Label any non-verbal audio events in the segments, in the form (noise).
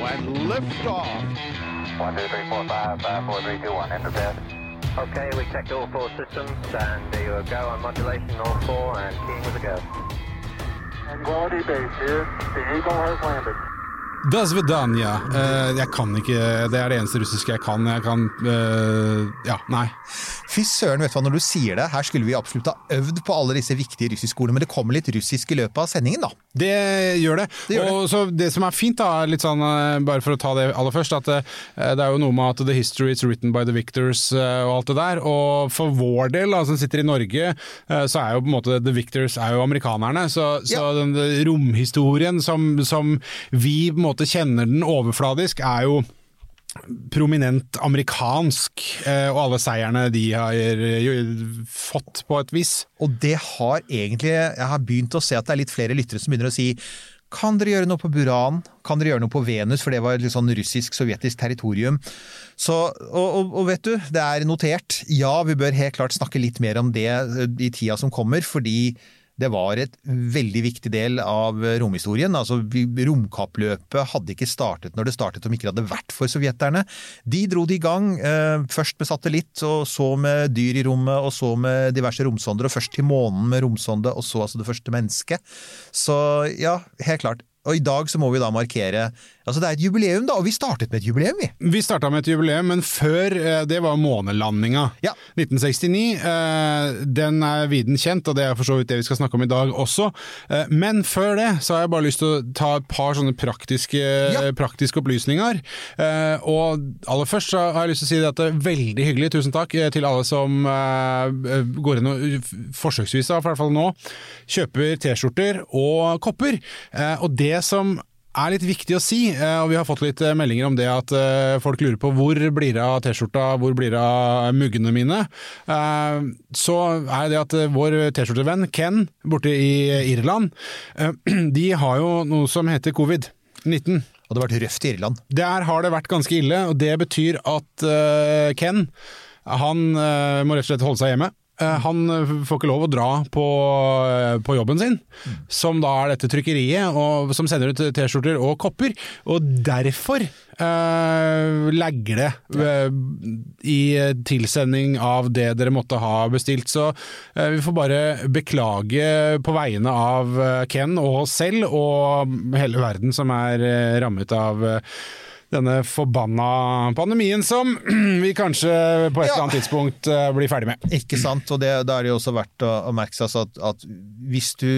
When liftoff. One, two, three, four, five, five, four, three, two, one. Enter bed. Okay, we checked all four systems, and there you go on modulation, all four, and keying with a go. Quality base here. The Eagle has landed. Da svedanja. Eh, jeg kan ikke Det er det eneste russiske jeg kan. Jeg kan uh, Ja, nei. Fy søren, vet du hva, når du sier det, her skulle vi absolutt ha øvd på alle disse viktige russiskskolene, men det kommer litt russisk i løpet av sendingen, da. Det gjør det. Det gjør det. så det som er fint, da, litt sånn, eh, bare for å ta det aller først, at det er jo noe med at the history is written by the victors og alt det der. Og for vår del, da, som sitter i Norge, så er jo på en måte the victors er jo amerikanerne. Så, så Ja. den romhistorien som, som vi på en måte kjenner den overfladisk, er jo prominent amerikansk, eh, og alle seierne de har eh, fått på et vis. Og det har egentlig Jeg har begynt å se at det er litt flere lyttere som begynner å si kan dere gjøre noe på Buran? Kan dere gjøre noe på Venus? For det var litt sånn russisk-sovjetisk territorium. Så, og, og, og vet du, det er notert. Ja, vi bør helt klart snakke litt mer om det eh, i tida som kommer, fordi det var et veldig viktig del av romhistorien. Altså, romkappløpet hadde ikke startet når det startet om ikke det hadde vært for sovjeterne. De dro det i gang, eh, først med satellitt, og så med dyr i rommet, og så med diverse romsonder, og først til månen med romsonde, og så altså det første mennesket. Så ja, helt klart. Og i dag så må vi da markere Altså det er et jubileum, da, og vi startet med et jubileum, vi. Vi starta med et jubileum, men før eh, det var månelandinga. Ja. 1969. eh, Den er viden kjent, og det er for så vidt det vi skal snakke om i dag også. Eh, Men før det så har jeg bare lyst til å ta et par sånne praktiske, Ja. praktiske opplysninger. Og aller først så har jeg lyst til å si at det er veldig hyggelig, tusen takk til alle som går inn og forsøksvis, i hvert fall nå, kjøper T-skjorter og kopper. Og det som er litt viktig å si, eh, og vi har fått litt eh, meldinger om det at eh, folk lurer på hvor blir det av T-skjorta, hvor blir det av muggene mine. Så er det at vår T-skjortevenn Ken borte i Irland, (clears throat) de har jo noe som heter covid-19. Og det har vært røft i Irland. Der har det vært ganske ille, og det betyr at Ken han må rett og slett holde seg hjemme. Eh, han eh, får ikke lov å dra på, eh, på jobben sin, som da er dette trykkeriet, og, som sender ut T-skjorter og kopper. Og derfor eh, lagger det eh, i tilsending av det dere måtte ha bestilt. Så eh, vi får bare beklage på vegne av Ken og oss selv og hele verden som er rammet av eh, denne forbanna pandemien som (clears throat) vi kanskje på et Ja. eller annet tidspunkt eh, blir ferdig med. Ikke sant, og det, da er det jo også verdt å, å merke seg altså at, at hvis du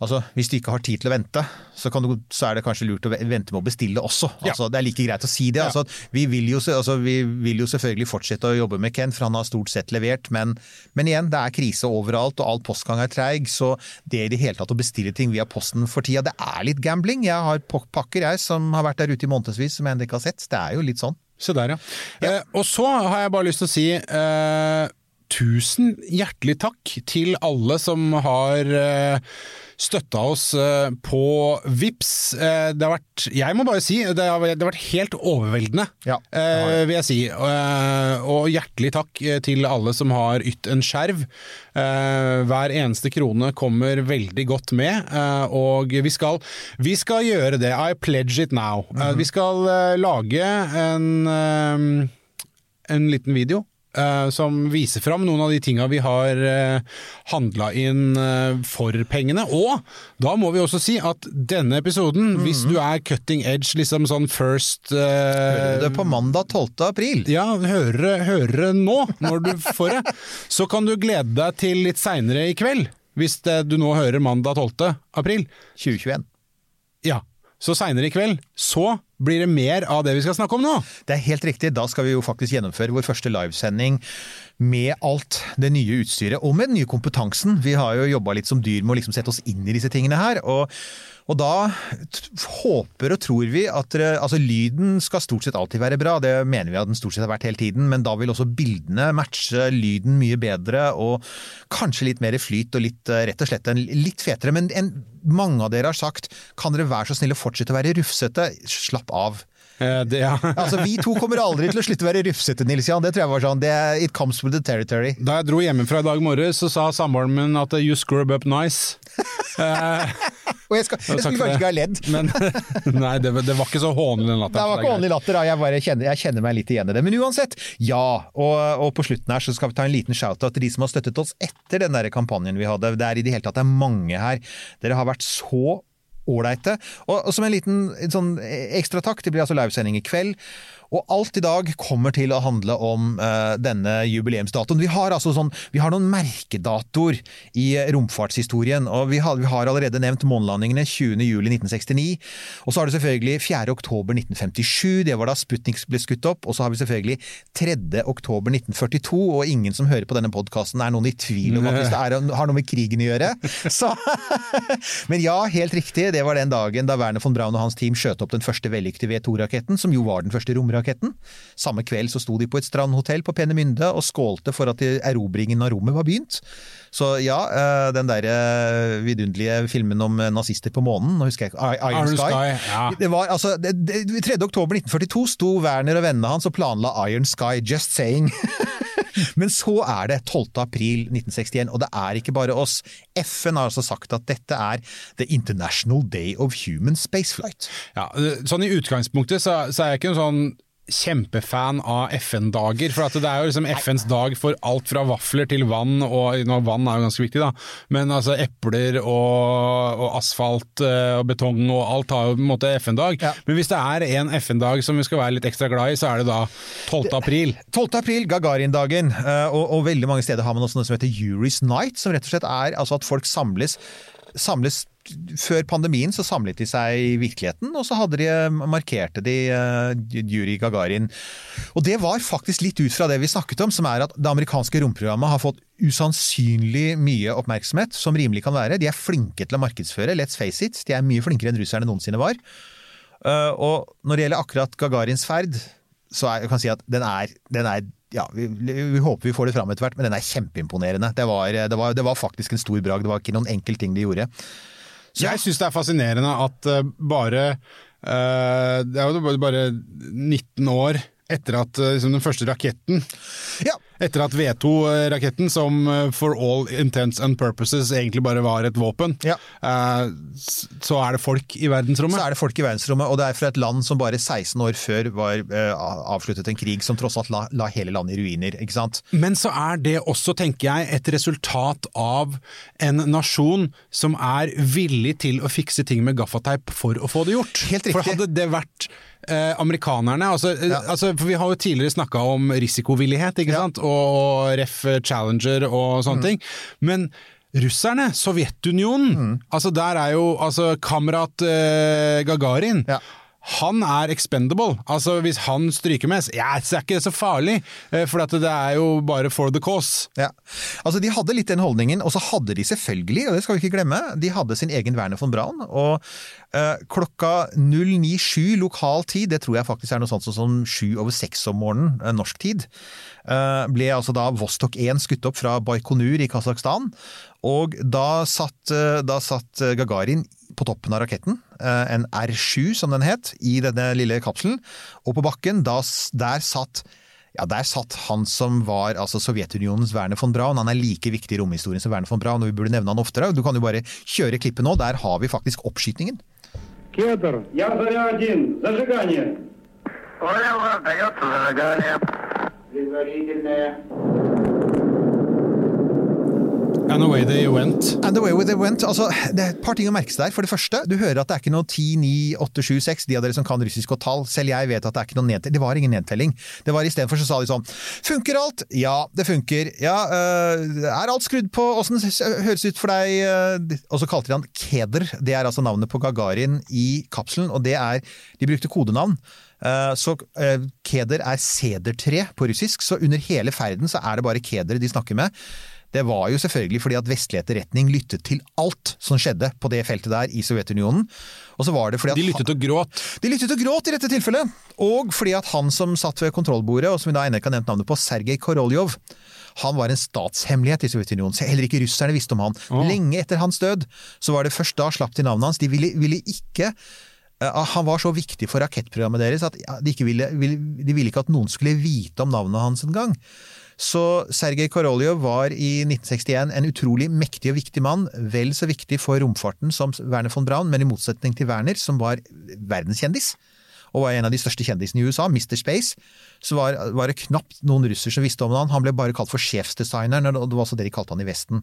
Altså, Hvis du ikke har tid til å vente, så, kan du, så er det kanskje lurt å vente med å bestille også. Ja. Altså, Det er like greit å si det. Ja. Altså, vi, vil jo, altså, vi vil jo selvfølgelig fortsette å jobbe med Ken, for han har stort sett levert. Men, men igjen, det er krise overalt, og all postgang er treig. Så det i det hele tatt å bestille ting via posten for tida, det er litt gambling. Jeg har pakker jeg som har vært der ute i månedsvis som jeg ennå ikke har sett. Det er jo litt sånn. Se der, ja. Eh, og så har jeg bare lyst til å si eh, tusen hjertelig takk til alle som har eh, støtta oss eh, på Vips. Eh, det har vært, jeg må bare si, det har, vært helt overveldende, Ja, eh, vil jeg si. Og hjertelig takk til alle som har ytt en skjerv. Hver eneste krone kommer veldig godt med, og vi skal, vi skal gjøre det. I pledge it now. Eh, vi skal lage en, en liten video. Eh, som viser fram noen av de tinga vi har uh, handla inn eh, for pengene. Og da må vi også si at denne episoden, hvis du er cutting edge, liksom sånn first eh, Hører du det på mandag 12. april? ja, høre, det nå, når du får det. Så kan du glede deg til litt seinere i kveld, hvis det, du nå hører mandag 12. april. 2021. Ja, så seinere i kveld så blir det mer av det vi skal snakke om nå. Det er helt riktig. Da skal vi jo faktisk gjennomføre vår første livesending med alt det nye utstyret, og med den nye kompetansen. Vi har jo jobba litt som dyr med å liksom sette oss inn i disse tingene her. og Og da håper og tror vi at altså lyden skal stort sett alltid være bra, det mener vi at den stort sett har vært hele tiden, men da vil også bildene matche lyden mye bedre, og kanskje litt mer flyt og litt, eh, rett og slett en, litt fetere. Men en, mange av dere har sagt kan dere være så snill å fortsette å være rufsete, slapp av. Eh, det, ja. (laughs) Altså, Vi to kommer aldri til å slutte å være rufsete, Nils Jan. Det tror jeg var sånn. Det, it comes with the territory. Da jeg dro hjemmefra i dag morges, så sa samboeren min at you scrub up nice. (laughs) Eh, Og jeg, skal, (laughs) jeg skulle kanskje ikke ha ledd. Men nei, det, det var ikke så hånlig den Det var ikke hånlig latter, da. Jeg, bare kjenner, jeg kjenner meg litt igjen i det. Men uansett, ja. Og, og på slutten her så skal vi ta en liten shout-out til de som har støttet oss etter den der kampanjen vi hadde. Det er i det hele tatt det er mange her. Dere har vært så ålreite. Og, og som en liten sånn ekstra takk, det blir altså livesending i kveld. Og alt i dag kommer til å handle om uh, denne jubileumsdatoen. Vi har altså sånn, vi har noen merkedatoer i romfartshistorien. og Vi har, vi har allerede nevnt månelandingene 20.07.1969. Og så har du selvfølgelig 4.10.1957, det var da Sputnik ble skutt opp. Og så har vi selvfølgelig 3.10.1942, og ingen som hører på denne podkasten er noen i tvil om at hvis det er, har noe med krigen å gjøre. (laughs) Så, (laughs) men ja, helt riktig, det var den dagen da Werner von Braun og hans team skjøt opp den første vellykkede V2-raketten, som jo var den første romraketten. Samme kveld så sto de på et strandhotell på Penemynde og skålte for at erobringen av rommet var begynt. Så ja, eh, den der eh, vidunderlige filmen om eh, nazister på månen, nå husker jeg ikke, Iron, Iron Sky. Sky, ja. Det var, altså, det, det, 3. oktober 1942 sto Werner og vennene hans og planla Iron Sky, just saying. (laughs) Men så er det 12. april 1961, og det er ikke bare oss. FN har altså sagt at dette er The International Day of Human Spaceflight. Ja, sånn I utgangspunktet så, så er jeg ikke en sånn kjempefan av FN-dager. For at det er jo liksom FNs dag for alt fra vafler til vann, og nå, vann er jo ganske viktig, da. Men altså epler og, og asfalt eh, og betong og alt har jo på en måte FN-dag. Ja. Men hvis det er en FN-dag som vi skal være litt ekstra glad i, så er det da 12. april. 12. april, Gagarin-dagen, eh, og, og veldig mange steder har man også noe som heter Jury's Night, som rett og slett er altså at folk samles samles før pandemien så samlet de seg i virkeligheten, og så de, markerte de uh, Yuri Gagarin. Og det var faktisk litt ut fra det vi snakket om, som er at det amerikanske romprogrammet har fått usannsynlig mye oppmerksomhet, som rimelig kan være. De er flinke til å markedsføre, let's face it. De er mye flinkere enn russerne noensinne var. Uh, og når det gjelder akkurat Gagarins ferd, så er, jeg kan si at den er, den er ja, vi, vi håper vi får det fram etter hvert, men den er kjempeimponerende. Det var, det, var, det var faktisk en stor bragd. Det var ikke noen enkel ting de gjorde. Så, Jeg syns det er fascinerende at eh, bare uh, Det er jo bare 19 år etter at eh, liksom, den første raketten ja, Etter at V2-raketten, som eh, for all intents and purposes egentlig bare var et våpen, Ja. eh, så er det folk i verdensrommet? så er det folk i verdensrommet, og det er fra et land som bare 16 år før var eh, avsluttet en krig som tross alt la, la hele landet i ruiner. ikke sant? Men så er det også, tenker jeg, et resultat av en nasjon som er villig til å fikse ting med gaffateip for å få det gjort. Helt riktig. For hadde det vært eh, amerikanerne altså, eh, Ja. altså, for Vi har jo tidligere snakka om risikovillighet, ikke Ja. sant? Og, ref Challenger og sånne ting. Men russerne, Sovjetunionen, Mm. altså der er jo altså Kamrat eh, Gagarin. Ja. Han er expendable. Altså Hvis han stryker med, så, er ikke det så farlig. eh, For det er jo bare for the cause. Ja. Altså, De hadde litt den holdningen, og så hadde de selvfølgelig, og det skal vi ikke glemme, de hadde sin egen Werner von Braun. Og eh, klokka 097 lokal tid, det tror jeg faktisk er noe sånt som sju over seks om morgenen, eh, norsk tid, eh, ble altså da Vostok 1 skutt opp fra Baikonur i Kasakhstan. Og da satt, eh, da satt eh, Gagarin på toppen av raketten, eh, en R7 som den het, i denne lille kapselen. Og på bakken, da, s- der satt ja, Der satt han som var altså Sovjetunionens Werner von Braun. Han er like viktig i romhistorien som Werner von Braun, og vi burde nevne han oftere. Du kan jo bare kjøre klippet nå. Der har vi faktisk oppskytingen. Кедр, я заря-1, зажигание. Понял, отдается зажигание. Предварительное. And away they went. And the way they went. Altså, det er et par ting å merke seg der. For det første, du hører at det er ikke noe 10, 9, 8, 7, 6. De av dere som kan russisk og tall. Selv jeg vet at det er ikke noe nedtelling. Det var ingen nedtelling. Det var Istedenfor så sa de sånn Funker alt? Ja, det funker. Ja, øh, er alt skrudd på? Åssen høres ut for deg? øh?» Og så kalte de han Keder. Det er altså navnet på Gagarin i kapselen, og det er De brukte kodenavn. Eh, Så eh, keder er sedertre på russisk, så under hele ferden så er det bare keder de snakker med. Det var jo selvfølgelig fordi at vestlig etterretning lyttet til alt som skjedde på det feltet der i Sovjetunionen. Og så var det fordi at De lyttet og gråt. de lyttet og gråt i dette tilfellet! Og fordi at han som satt ved kontrollbordet, og som vi da ennå ikke har nevnt navnet på, Sergej Koroljov, han var en statshemmelighet i Sovjetunionen. så Heller ikke russerne visste om han. Lenge etter hans død, så var det først da slapp de navnet hans. De ville, ville ikke eh, han var så viktig for rakettprogrammet deres at de, ikke ville, ville, de ville ikke at noen skulle vite om navnet hans engang. Så Sergej Koroljov var i 1961 en utrolig mektig og viktig mann, vel så viktig for romfarten som Werner von Braun, men i motsetning til Werner, som var verdenskjendis, og var en av de største kjendisene i USA, Mr. Space, så var, var det knapt noen russer som visste om han. Han ble bare kalt for sjefsdesigneren, og det var også det de kalte han i Vesten.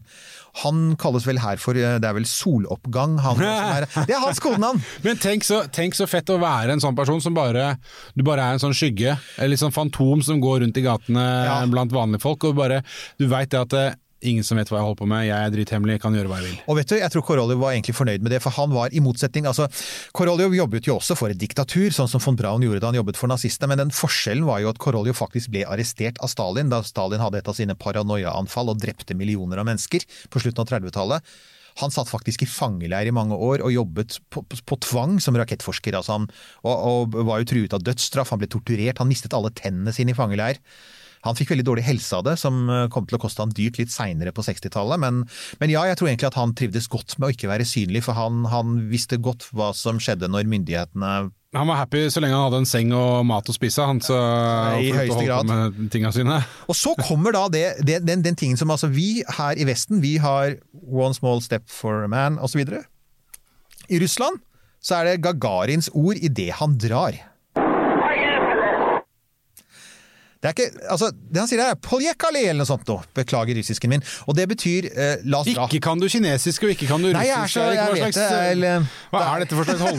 Han kalles vel her for Det er vel soloppgang, han som er (laughs) Det er hans kodenavn! Men tenk så, tenk så fett å være en sånn person som bare Du bare er en sånn skygge, eller litt sånn fantom som går rundt i gatene Ja. blant vanlige folk, og bare Du veit det at det, ingen som vet hva jeg holder på med, jeg er drithemmelig, kan gjøre hva jeg vil. Og vet du, jeg tror Koroljov var egentlig fornøyd med det, for han var i motsetning altså, Koroljov jobbet jo også for et diktatur, sånn som von Braun gjorde da han jobbet for nazistene, men den forskjellen var jo at Koroljov faktisk ble arrestert av Stalin da Stalin hadde et av sine paranoiaanfall og drepte millioner av mennesker på slutten av 30-tallet. Han satt faktisk i fangeleir i mange år og jobbet på, på, på tvang som rakettforsker. Altså han, og, og var jo truet av dødsstraff, han ble torturert, han mistet alle tennene sine i fangeleir. Han fikk veldig dårlig helse av det, som eh, kom til å koste han dyrt litt seinere på 60-tallet. Men, men ja, jeg tror egentlig at han trivdes godt med å ikke være synlig, for han, han visste godt hva som skjedde når myndighetene Han var happy så lenge han hadde en seng og mat å spise, han, så I høyeste grad. med tinga sine. Og så kommer da det, det, den, den tingen som altså vi her i Vesten, vi har one small step for a man osv. I Russland så er det Gagarins ord i det han drar. Det er ikke, altså, det han sier er 'poljekali' eller noe sånt nå. Beklager russisken min. Og det betyr eh, 'la oss dra'. Ikke kan du kinesisk, og ikke kan du russisk. Nei, jeg er så- jeg vet slags- eh, det, eller- Hva er dette for slags hold...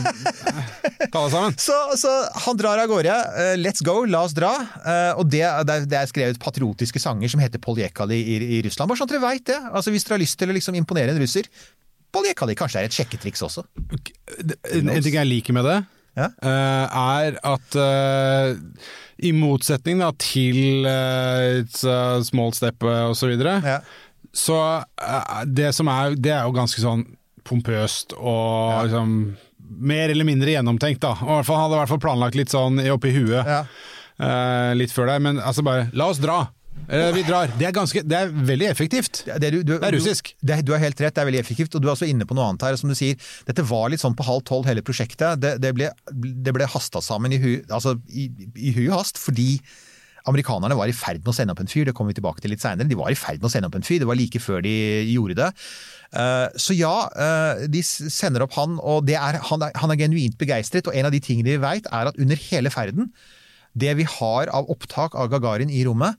Ta deg sammen. (laughs) Så, så han drar av gårde. Uh, let's go, la oss dra. Uh, og det, det, er, skrevet patriotiske sanger som heter Poljekali i, i Russland. Bare sånn at dere veit det. Altså, hvis dere har lyst til å liksom imponere en russer. Poljekali kanskje er et sjekketriks også. Okay. en ting jeg liker med det, Ja. eh, er at eh, i motsetning da, til eh, It's a small step osv., så videre, Ja. så eh, det som er Det er jo ganske sånn pompøst og liksom mer eller mindre gjennomtenkt, da. Og hvert hadde i hvert fall planlagt litt sånn oppi huet Ja. uh, litt før deg. Men altså bare La oss dra! Eller vi drar. Det er, ganske, det er veldig effektivt. Det, du, du, Det er russisk. Du, det, du har helt rett, det er veldig effektivt. Og du er også inne på noe annet her. Som du sier, dette var litt sånn på halv tolv, hele prosjektet. Det, det ble, det ble hasta sammen i hu, altså, i, i og hast fordi amerikanerne var i ferd med å sende opp en fyr. Det kommer vi tilbake til litt seinere. De var i ferd med å sende opp en fyr. Det var like før de gjorde det. Eh, Så ja, eh, de sender opp han, og det er, han, er, han er genuint begeistret. Og en av de tingene vi veit, er at under hele ferden, det vi har av opptak av Gagarin i rommet,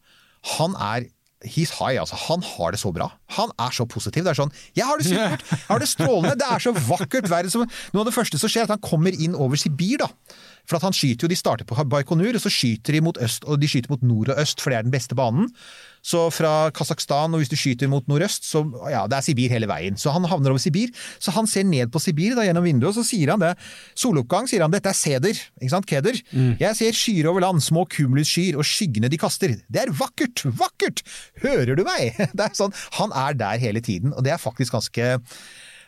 han er He's high, altså. Han har det så bra. Han er så positiv. Det er sånn Jeg har det supert! Jeg har det strålende! Det er så vakkert som- Noe av det første som skjer, er at han kommer inn over Sibir, da. For at han skyter jo, De starter på Baikonur, og så skyter de mot øst, og de skyter mot nord og øst, for det er den beste banen. Så fra Kasakhstan, og hvis du skyter mot nordøst, så ja, det er Sibir hele veien. Så han havner over Sibir. Så han ser ned på Sibir da, gjennom vinduet, og så sier han det. Soloppgang, sier han. Dette er seder. Ikke sant? Keder. Jeg ser skyer over land, små kumulusskyer, og skyggene de kaster. Det er vakkert! Vakkert! Hører du meg? (laughs) Det er sånn, Han er der hele tiden, og det er faktisk ganske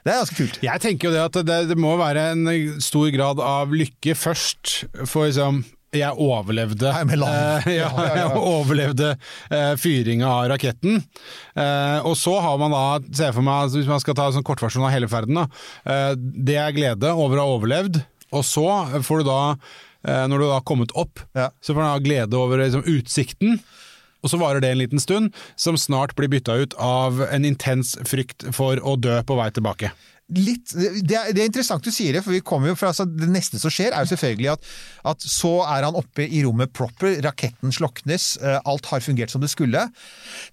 det er ganske kult. Jeg tenker jo det at det, det må være en stor grad av lykke først, for liksom jeg overlevde uh, eh, ja, (laughs) jeg overlevde uh, fyringa av raketten. Uh, og så har man da, ser for meg, altså, hvis man skal ta en sånn kortversjon av hele ferden, da, eh, det er glede over å ha overlevd, og så får du da, eh, når du da har kommet opp, Ja. så får du da glede over liksom, utsikten. Og så varer det en liten stund, som snart blir bytta ut av en intens frykt for å dø på vei tilbake. Litt, det, er, det er interessant du sier det, for vi kommer jo fra altså, Det neste som skjer, er jo selvfølgelig at, at så er han oppe i rommet proper, raketten sloknes, eh, alt har fungert som det skulle.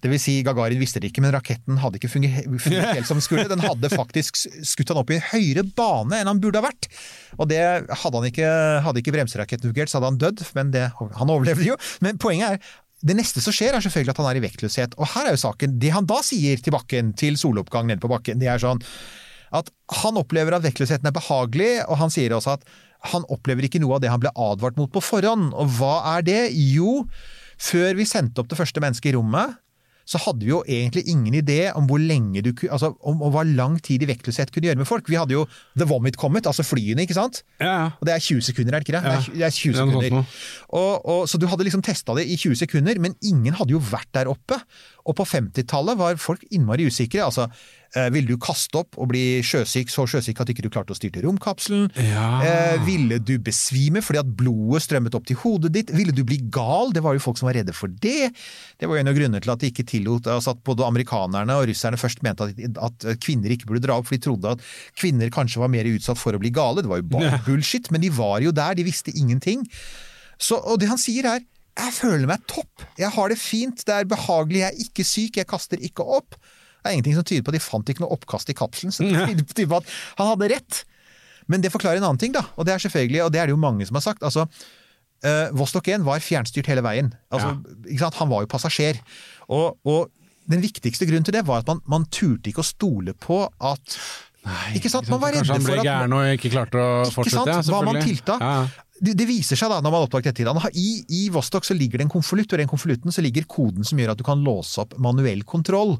Det vil si, Gagarin visste det ikke, men raketten hadde ikke fungert, fungert helt som den skulle. Den hadde faktisk skutt han opp i en høyere bane enn han burde ha vært. Og det hadde han ikke, hadde ikke bremseraketten fungert, så hadde han dødd, men det, han overlevde jo. Men poenget er det neste som skjer er selvfølgelig at han er i vektløshet. Og her er jo saken. Det han da sier til bakken, til soloppgang nede på bakken, det er sånn at han opplever at vektløsheten er behagelig, og han sier også at han opplever ikke noe av det han ble advart mot på forhånd. Og hva er det? Jo, før vi sendte opp det første mennesket i rommet, så hadde vi jo egentlig ingen idé om hvor lenge du altså om, om hva lang tid i vektløshet kunne gjøre med folk. Vi hadde jo The Vomit kommet, altså flyene, ikke sant? Ja, ja. Og det er 20 sekunder, er det ikke det? Ja. Det, er, det er 20 Det er sekunder. Og, og, så du hadde liksom testa det i 20 sekunder, men ingen hadde jo vært der oppe. Og på 50-tallet var folk innmari usikre. Altså, eh, ville du kaste opp og bli sjøsyk, så sjøsyk at ikke du klarte å styrte romkapselen? Ja. Eh, ville du besvime fordi at blodet strømmet opp til hodet ditt? Ville du bli gal? Det var jo folk som var redde for det. Det var jo en av grunnene til at de ikke tillot altså at både amerikanerne og russerne først mente at, at kvinner ikke burde dra opp, for de trodde at kvinner kanskje var mer utsatt for å bli gale. Det var jo bare bullshit, men de var jo der, de visste ingenting. Så, og det han sier er jeg føler meg topp, jeg har det fint, det er behagelig, jeg er ikke syk, jeg kaster ikke opp. Det er ingenting som tyder på at de fant ikke noe oppkast i kapselen, så (laughs) det tyder på at han hadde rett. Men det forklarer en annen ting, da, og det er selvfølgelig, og det er det jo mange som har sagt. altså Uh, Vostok 1 var fjernstyrt hele veien. Altså, ikke sant? Han var jo passasjer. Og, og den viktigste grunnen til det var at man, man turte ikke å stole på at Ikke sant? Man var Kanskje han ble gæren og ikke klarte å ikke fortsette? sant? ja, Hva man tilta. Ja, ja. Det, det viser seg da, når man oppdaget dette. I, I Vostok så ligger det en konvolutt, og i den konvolutten så ligger koden som gjør at du kan låse opp manuell kontroll.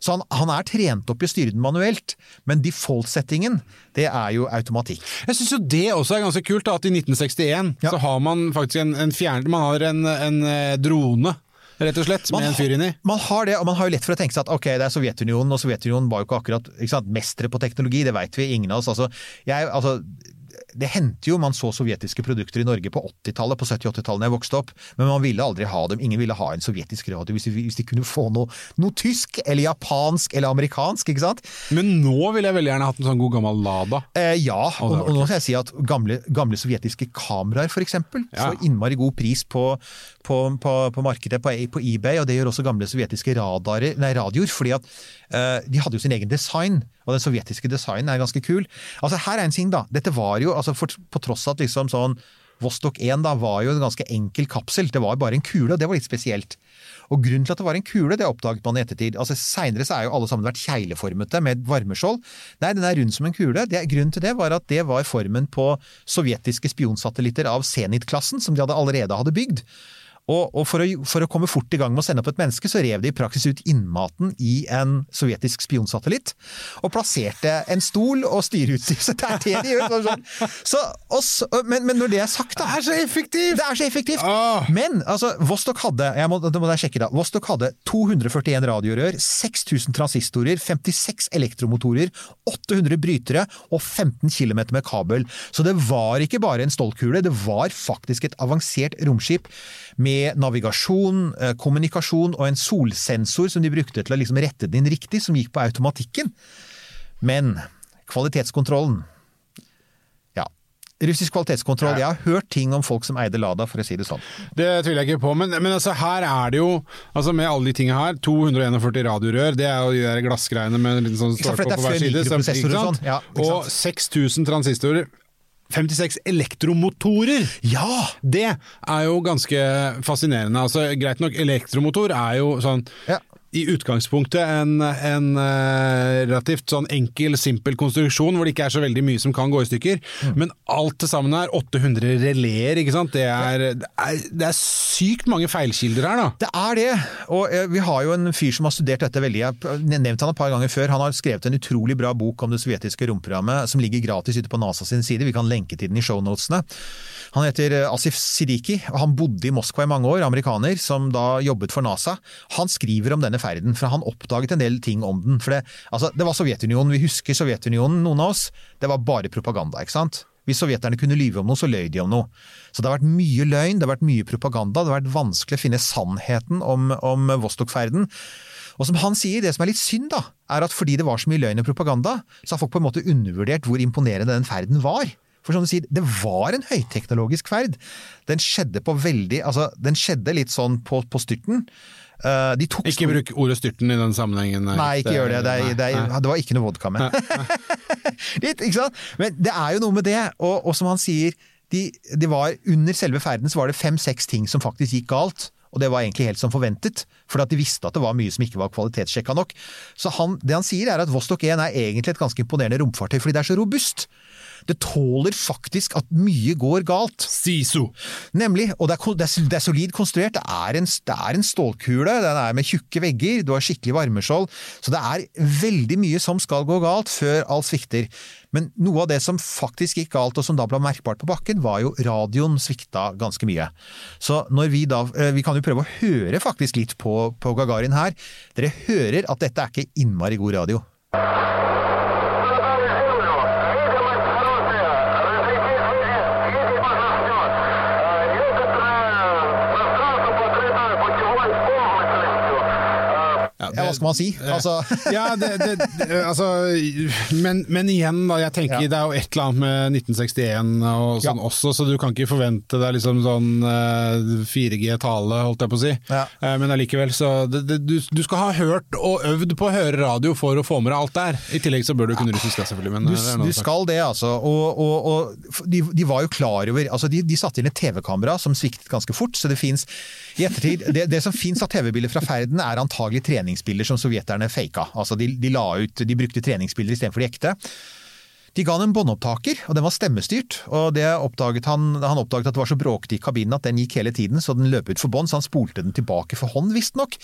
Så han, han er trent opp i å styre den manuelt, men default-settingen, det er jo automatikk. Jeg syns jo det også er ganske kult, da, at i 1961 Ja. så har man faktisk en, en fjern... Man har en, en eh, drone, rett og slett, med Man en fyr inni. Man har det, og man har jo lett for å tenke seg at ok, det er Sovjetunionen, og Sovjetunionen var jo ikke akkurat ikke sant, mestere på teknologi, det veit vi, ingen av oss. Altså, jeg, altså, det hendte jo man så sovjetiske produkter i Norge på 80-tallet, på 70-80-tallet da jeg vokste opp, men man ville aldri ha dem. Ingen ville ha en sovjetisk radio hvis de, hvis de kunne få noe, noe tysk, eller japansk, eller amerikansk, ikke sant? Men nå ville jeg veldig gjerne hatt en sånn god gammel Lada. Eh, ja, og, og nå skal jeg si at gamle, gamle sovjetiske kameraer for eksempel, Ja. får innmari god pris på, på, på, på markedet på, på eBay, og det gjør også gamle sovjetiske radarer, nei, radioer, fordi at eh, de hadde jo sin egen design, og den sovjetiske designen er ganske kul. Altså her er en ting da, dette var jo, altså for, på tross av at liksom sånn Vostok 1 da var jo en ganske enkel kapsel, det var bare en kule, og det var litt spesielt. Og grunnen til at det var en kule, det oppdaget man i ettertid. Altså Seinere så er jo alle sammen vært kjegleformete med varmeskjold. Nei, den er rund som en kule. Det, grunnen til det var at det var formen på sovjetiske spionsatellitter av Zenit-klassen, som de hadde allerede hadde bygd. Og, og for, å, for å komme fort i gang med å sende opp et menneske, så rev de i praksis ut innmaten i en sovjetisk spionsatellitt, og plasserte en stol og styreutstyr. (laughs) Så det er det de gjør. Sånn. Så, oss, men, men når det er sagt, da Det er så effektivt! det er så effektivt! Åh. Men altså, Vostok hadde jeg må, det må jeg sjekke da, Vostok hadde 241 radiorør, 6000 transistorer, 56 elektromotorer, 800 brytere og 15 km med kabel. Så det var ikke bare en stålkule, det var faktisk et avansert romskip med navigasjon, eh, kommunikasjon og en solsensor som de brukte til å liksom rette den inn riktig, som gikk på automatikken. Men kvalitetskontrollen Ja. Russisk kvalitetskontroll. Jeg har hørt ting om folk som eide Lada, for å si det sånn. Det tviler jeg ikke på, men, men altså, her er det jo altså Med alle de tingene her, 241 radiorør, det er jo de der glassgreiene med en liten sånn er på hver side. som- mikroprosessorer og sånn. Ja, og 6000 transistorer. 56 elektromotorer! Ja! Det er jo ganske fascinerende. Altså, greit nok, elektromotor er jo sånn Ja. I utgangspunktet en, en eh, relativt sånn enkel, simpel konstruksjon hvor det ikke er så veldig mye som kan gå i stykker. Mm. Men alt til sammen er 800 releer, ikke sant. Det er, det er, det er sykt mange feilkilder her, da. Det er det, og eh, vi har jo en fyr som har studert dette veldig. Jeg har nevnt han et par ganger før. Han har skrevet en utrolig bra bok om det sovjetiske romprogrammet som ligger gratis ute på NASA sin side. Vi kan lenke til den i shownotene. Han heter eh, Asif Sidiki, og han bodde i Moskva i mange år, amerikaner, som da jobbet for NASA. Han skriver om denne ferden, for han oppdaget en del ting om den. For det, altså, det var Sovjetunionen, vi husker Sovjetunionen, noen av oss. Det var bare propaganda, ikke sant? Hvis sovjeterne kunne lyve om noe, så løy de om noe. Så det har vært mye løgn, det har vært mye propaganda, det har vært vanskelig å finne sannheten om, om Vostok-ferden. Og som han sier, det som er litt synd, da, er at fordi det var så mye løgn og propaganda, så har folk på en måte undervurdert hvor imponerende den ferden var. For som du sier, det var en høyteknologisk ferd. Den skjedde på veldig Altså, den skjedde litt sånn på, på styrten. Uh, de tok Ikke bruk ordet styrten i den sammenhengen. Nei, ikke gjør det. Det, er, det, er, det var ikke noe vodka med. (laughs) Litt, ikke sant? Men det er jo noe med det, og, og som han sier, de, de var, under selve ferden så var det fem-seks ting som faktisk gikk galt. Og det var egentlig helt som forventet, for at de visste at det var mye som ikke var kvalitetssjekka nok. Så han, det han sier er at Vostok 1 er egentlig et ganske imponerende romfartøy, fordi det er så robust. Det tåler faktisk at mye går galt. Siso. Nemlig, og det er, det, er, det er solid konstruert. Det er, en, det er en stålkule, den er med tjukke vegger, du har skikkelig varmeskjold. Så det er veldig mye som skal gå galt før alt svikter. Men noe av det som faktisk gikk galt, og som da ble merkbart på bakken, var jo radioen svikta ganske mye. Så når vi da eh, Vi kan jo prøve å høre faktisk litt på, på Gagarin her. Dere hører at dette er ikke innmari god radio. Ja, Ja, hva skal man si? Altså, (laughs) ja, det, det, det, altså men, men igjen, da. Jeg tenker Ja. det er jo et eller annet med 1961 og sånn Ja. også, så du kan ikke forvente deg liksom sånn eh, 4G-tale, holdt jeg på å si. Eh, men allikevel, så det, det, du, du skal ha hørt og øvd på å høre radio for å få med deg alt der. I tillegg så bør du kunne russisk, selvfølgelig. Men Du, det er du skal det, altså. Og, og, og de, de var jo klar over altså De, de satte inn et TV-kamera som sviktet ganske fort, så det fins i ettertid Det, det som fins av TV-bilder fra ferden, er antagelig treningsbilder som sovjeterne faka. Altså de, de la ut De brukte treningsbilder istedenfor de ekte. De ga han en båndopptaker, og den var stemmestyrt. og oppdaget han, han oppdaget at det var så bråkete i kabinen at den gikk hele tiden, så den løp ut for bånd, så han spolte den tilbake for hånd, visstnok.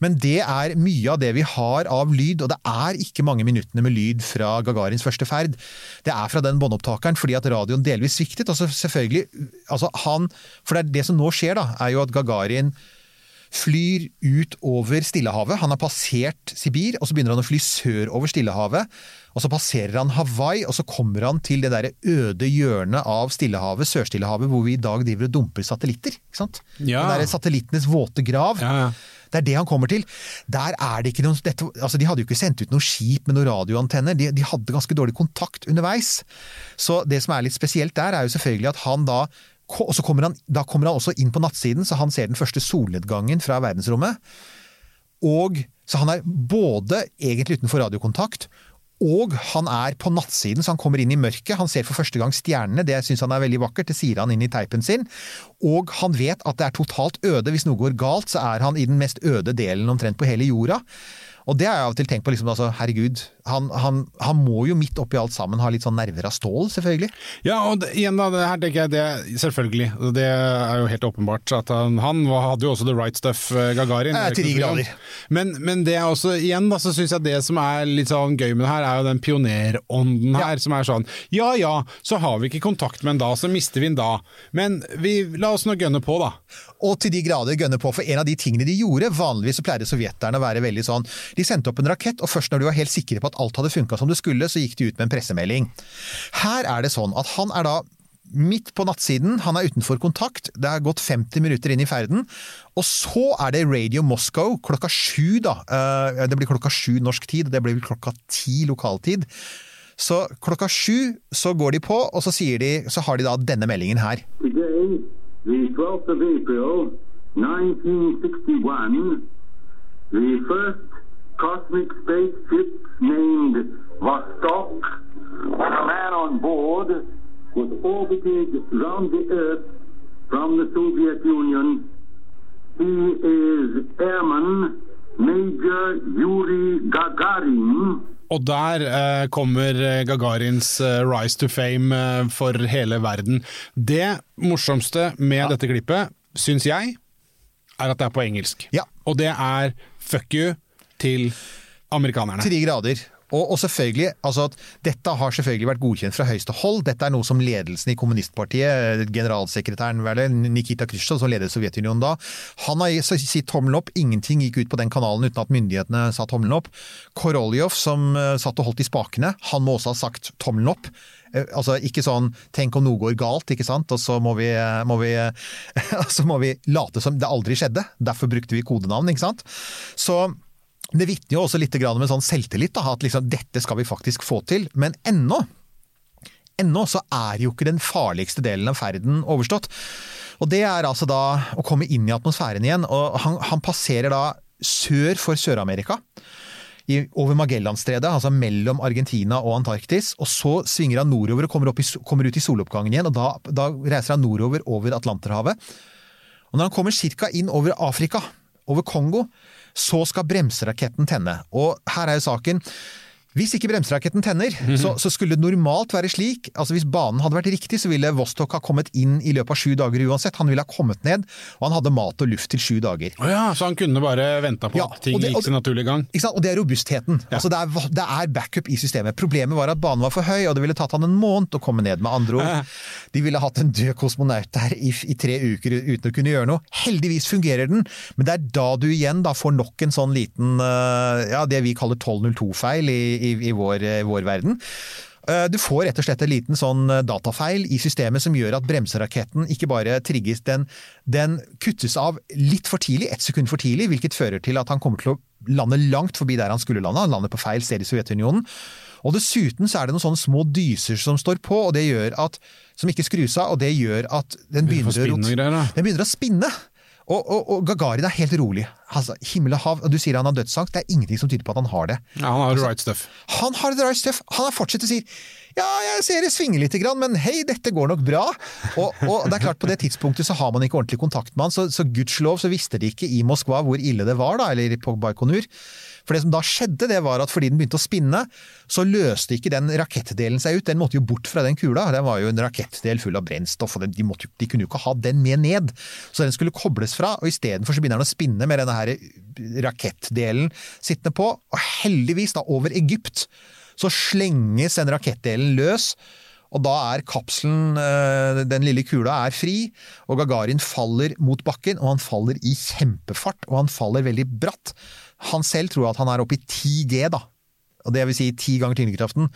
Men det er mye av det vi har av lyd, og det er ikke mange minuttene med lyd fra Gagarins første ferd. Det er fra den båndopptakeren, fordi at radioen delvis sviktet. Og så selvfølgelig, altså han, For det, er det som nå skjer, da, er jo at Gagarin flyr ut over Stillehavet. Han har passert Sibir, og så begynner han å fly sørover Stillehavet. Og så passerer han Hawaii, og så kommer han til det der øde hjørnet av Stillehavet, Sør-Stillehavet, hvor vi i dag driver og dumper satellitter. ikke sant? Ja. Det der satellittenes våte grav. Ja, ja. Det er det han kommer til. Der er det ikke noen, dette, altså De hadde jo ikke sendt ut noe skip med noen radioantenner, de, de hadde ganske dårlig kontakt underveis. Så det som er litt spesielt der, er jo selvfølgelig at han da og så kommer han, Da kommer han også inn på nattsiden, så han ser den første solnedgangen fra verdensrommet. Og Så han er både egentlig utenfor radiokontakt, og han er på nattsiden, så han kommer inn i mørket. Han ser for første gang stjernene, det syns han er veldig vakkert, det sier han inn i teipen sin. Og han vet at det er totalt øde. Hvis noe går galt, så er han i den mest øde delen omtrent på hele jorda. Og det har jeg av og til tenkt på, liksom, altså, herregud, han, han, han må jo midt oppi alt sammen ha litt sånn nerver av stål, selvfølgelig. Ja, og det, igjen da, det her tenker jeg det selvfølgelig. Det er jo helt åpenbart at han, han hadde jo også the right stuff, eh, Gagarin. Eh, til de grader. Men, men det er også, igjen da, så syns jeg det som er litt sånn gøy med det her, er jo den pionerånden her, Ja. som er sånn Ja ja, så har vi ikke kontakt med en da, så mister vi en da. Men vi, la oss nå gønne på, da. Og til de grader gønne på, for en av de tingene de gjorde, vanligvis så pleide sovjeterne å være veldig sånn De sendte opp en rakett, og først når de var helt sikre på at alt hadde funka som det skulle, så gikk de ut med en pressemelding. Her er det sånn at han er da midt på nattsiden, han er utenfor kontakt, det er gått 50 minutter inn i ferden, og så er det Radio Moscow klokka sju, da. Eh, Det blir klokka sju norsk tid, det blir klokka ti lokaltid. Så klokka sju så går de på, og så, sier de, så har de da denne meldingen her. Today, the 12th of April, 1961, the first cosmic spaceship named Vostok, and a man on board, was orbited round the Earth from the Soviet Union. He is Airman Major Yuri Gagarin. Og der eh, kommer eh, Gagarins eh, rise to fame eh, for hele verden. Det morsomste med dette klippet, syns jeg, er at det er på engelsk. Ja. Og det er fuck you til amerikanerne. Til de grader. Og, og selvfølgelig, altså at Dette har selvfølgelig vært godkjent fra høyeste hold. Dette er noe som ledelsen i kommunistpartiet, generalsekretæren vel, Nikita Khrusjtsjov, som ledet Sovjetunionen da, han har sitt tommelen opp. Ingenting gikk ut på den kanalen uten at myndighetene sa tommelen opp. Koroljov, som eh, satt og holdt i spakene, han må også ha sagt tommelen opp. Eh, Altså Ikke sånn 'tenk om noe går galt', ikke sant, og så må vi, eh, må vi, (laughs) så må vi late som det aldri skjedde. Derfor brukte vi kodenavn, ikke sant. Så det vitner jo også litt om en sånn selvtillit, da, at liksom, dette skal vi faktisk få til. Men ennå, ennå så er jo ikke den farligste delen av ferden overstått. Og det er altså da å komme inn i atmosfæren igjen. og Han, han passerer da sør for Sør-Amerika. Over Magellanstredet, altså mellom Argentina og Antarktis. Og så svinger han nordover og kommer, i, kommer ut i soloppgangen igjen. og Da, da reiser han nordover over Atlanterhavet. Og når han kommer ca. inn over Afrika, over Kongo, så skal bremseraketten tenne. Og her er jo saken. Hvis ikke bremseraketten tenner, Mhm. så, så skulle det normalt være slik altså Hvis banen hadde vært riktig, så ville Vostok ha kommet inn i løpet av sju dager uansett. Han ville ha kommet ned, og han hadde mat og luft til sju dager. Oh ja, så han kunne bare venta på Ja, at ting og det- gikk sin naturlige gang? Ikke sant? Og det er robustheten. Altså det, er, det er backup i systemet. Problemet var at banen var for høy, og det ville tatt han en måned å komme ned. Med andre ord, de ville hatt en død kosmonaut der i, i tre uker uten å kunne gjøre noe. Heldigvis fungerer den, men det er da du igjen da får nok en sånn liten eh, ja, det vi kaller 1202-feil i, i, i vår, eh, vår verden. Eh, Du får rett og slett en liten sånn eh, datafeil i systemet som gjør at bremseraketten ikke bare trigges, den, den kuttes av litt for tidlig, ett sekund for tidlig, hvilket fører til at han kommer til å lande langt forbi der han skulle lande. Han lander på feil sted i Sovjetunionen. Og dessuten så er det noen sånne små dyser som står på, og det gjør at, som ikke skrus av, og det gjør at den begynner, å, den begynner å spinne. Og, og, og Gagarin er helt rolig. Altså, himmel og hav, og du sier han har dødsangst, det er ingenting som tyder på at han har det. Ja, han har the right stuff. Han har the right stuff. Han fortsatt å si ja, jeg ser det svinger lite grann, men hei, dette går nok bra. Og, og det er klart, på det tidspunktet så har man ikke ordentlig kontakt med han, så, så gudskjelov så visste de ikke i Moskva hvor ille det var, da, eller på Baikonur. For det som da skjedde, det var at fordi den begynte å spinne, så løste ikke den rakettdelen seg ut. Den måtte jo bort fra den kula. Den var jo en rakettdel full av brennstoff, og de, måtte, de kunne jo ikke ha den med ned. Så den skulle kobles fra, og istedenfor så begynner den å spinne med denne her rakettdelen sittende på. Og heldigvis, da, over Egypt, så slenges den rakettdelen løs. Og da er kapselen, eh, den lille kula, er fri, og Gagarin faller mot bakken, og han faller i kjempefart, og han faller veldig bratt. Han selv tror at han er oppe i 10G, da. Og det vil si ti ganger tyngdekraften.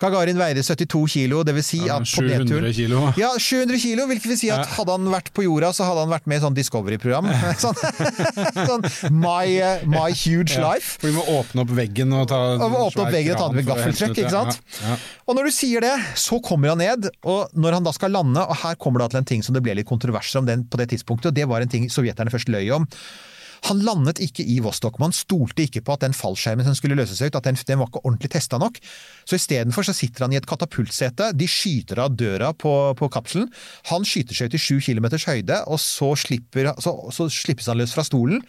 Gagarin veide 72 kilo, det vil si Ja, at på 700 nedturen kilo. Ja, 700 kilo, hvilket vil si at hadde han vært på jorda, så hadde han vært med i sånn Discovery-program. (laughs) (laughs) Sånn, sånn my, eh, my Huge Life. For vi må åpne opp veggen og ta Og åpne opp veggen og ta den med ut, ikke sant? Ja, ja. Og når du sier det, så kommer han ned, og når han da skal lande, og her kommer det til en ting som det ble litt kontroverser om den på det tidspunktet, og det var en ting sovjeterne først løy om. Han landet ikke i Vostok, man stolte ikke på at den fallskjermen som skulle løse seg ut, at den, den var ikke ordentlig testa nok. Så istedenfor så sitter han i et katapultsete, de skyter av døra på, på kapselen. Han skyter seg ut i sju kilometers høyde, og så, slipper, så, så slippes han løs fra stolen.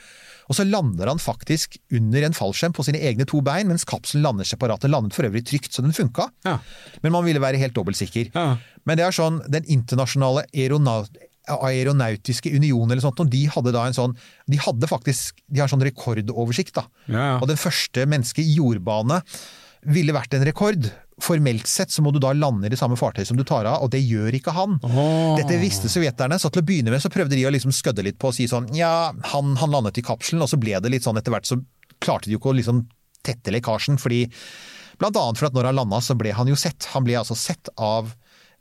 Og så lander han faktisk under en fallskjerm på sine egne to bein, mens kapselen lander separat. Den landet for øvrig trygt, så den funka. Ja. Men man ville være helt dobbeltsikker. Ja. Men det er sånn, den internasjonale aeronaut aeronautiske union eller sånt, og de hadde da en sånn De hadde faktisk de har sånn rekordoversikt, da. Ja. Og den første mennesket i jordbane ville vært en rekord. Formelt sett så må du da lande i det samme fartøyet som du tar av, og det gjør ikke han. Dette visste sovjeterne, så til å begynne med så prøvde de å liksom skødde litt på og si sånn ja, han, han landet i kapselen, og så ble det litt sånn etter hvert så klarte de jo ikke å liksom tette lekkasjen, fordi Blant annet for at når han landa, så ble han jo sett. Han ble altså sett av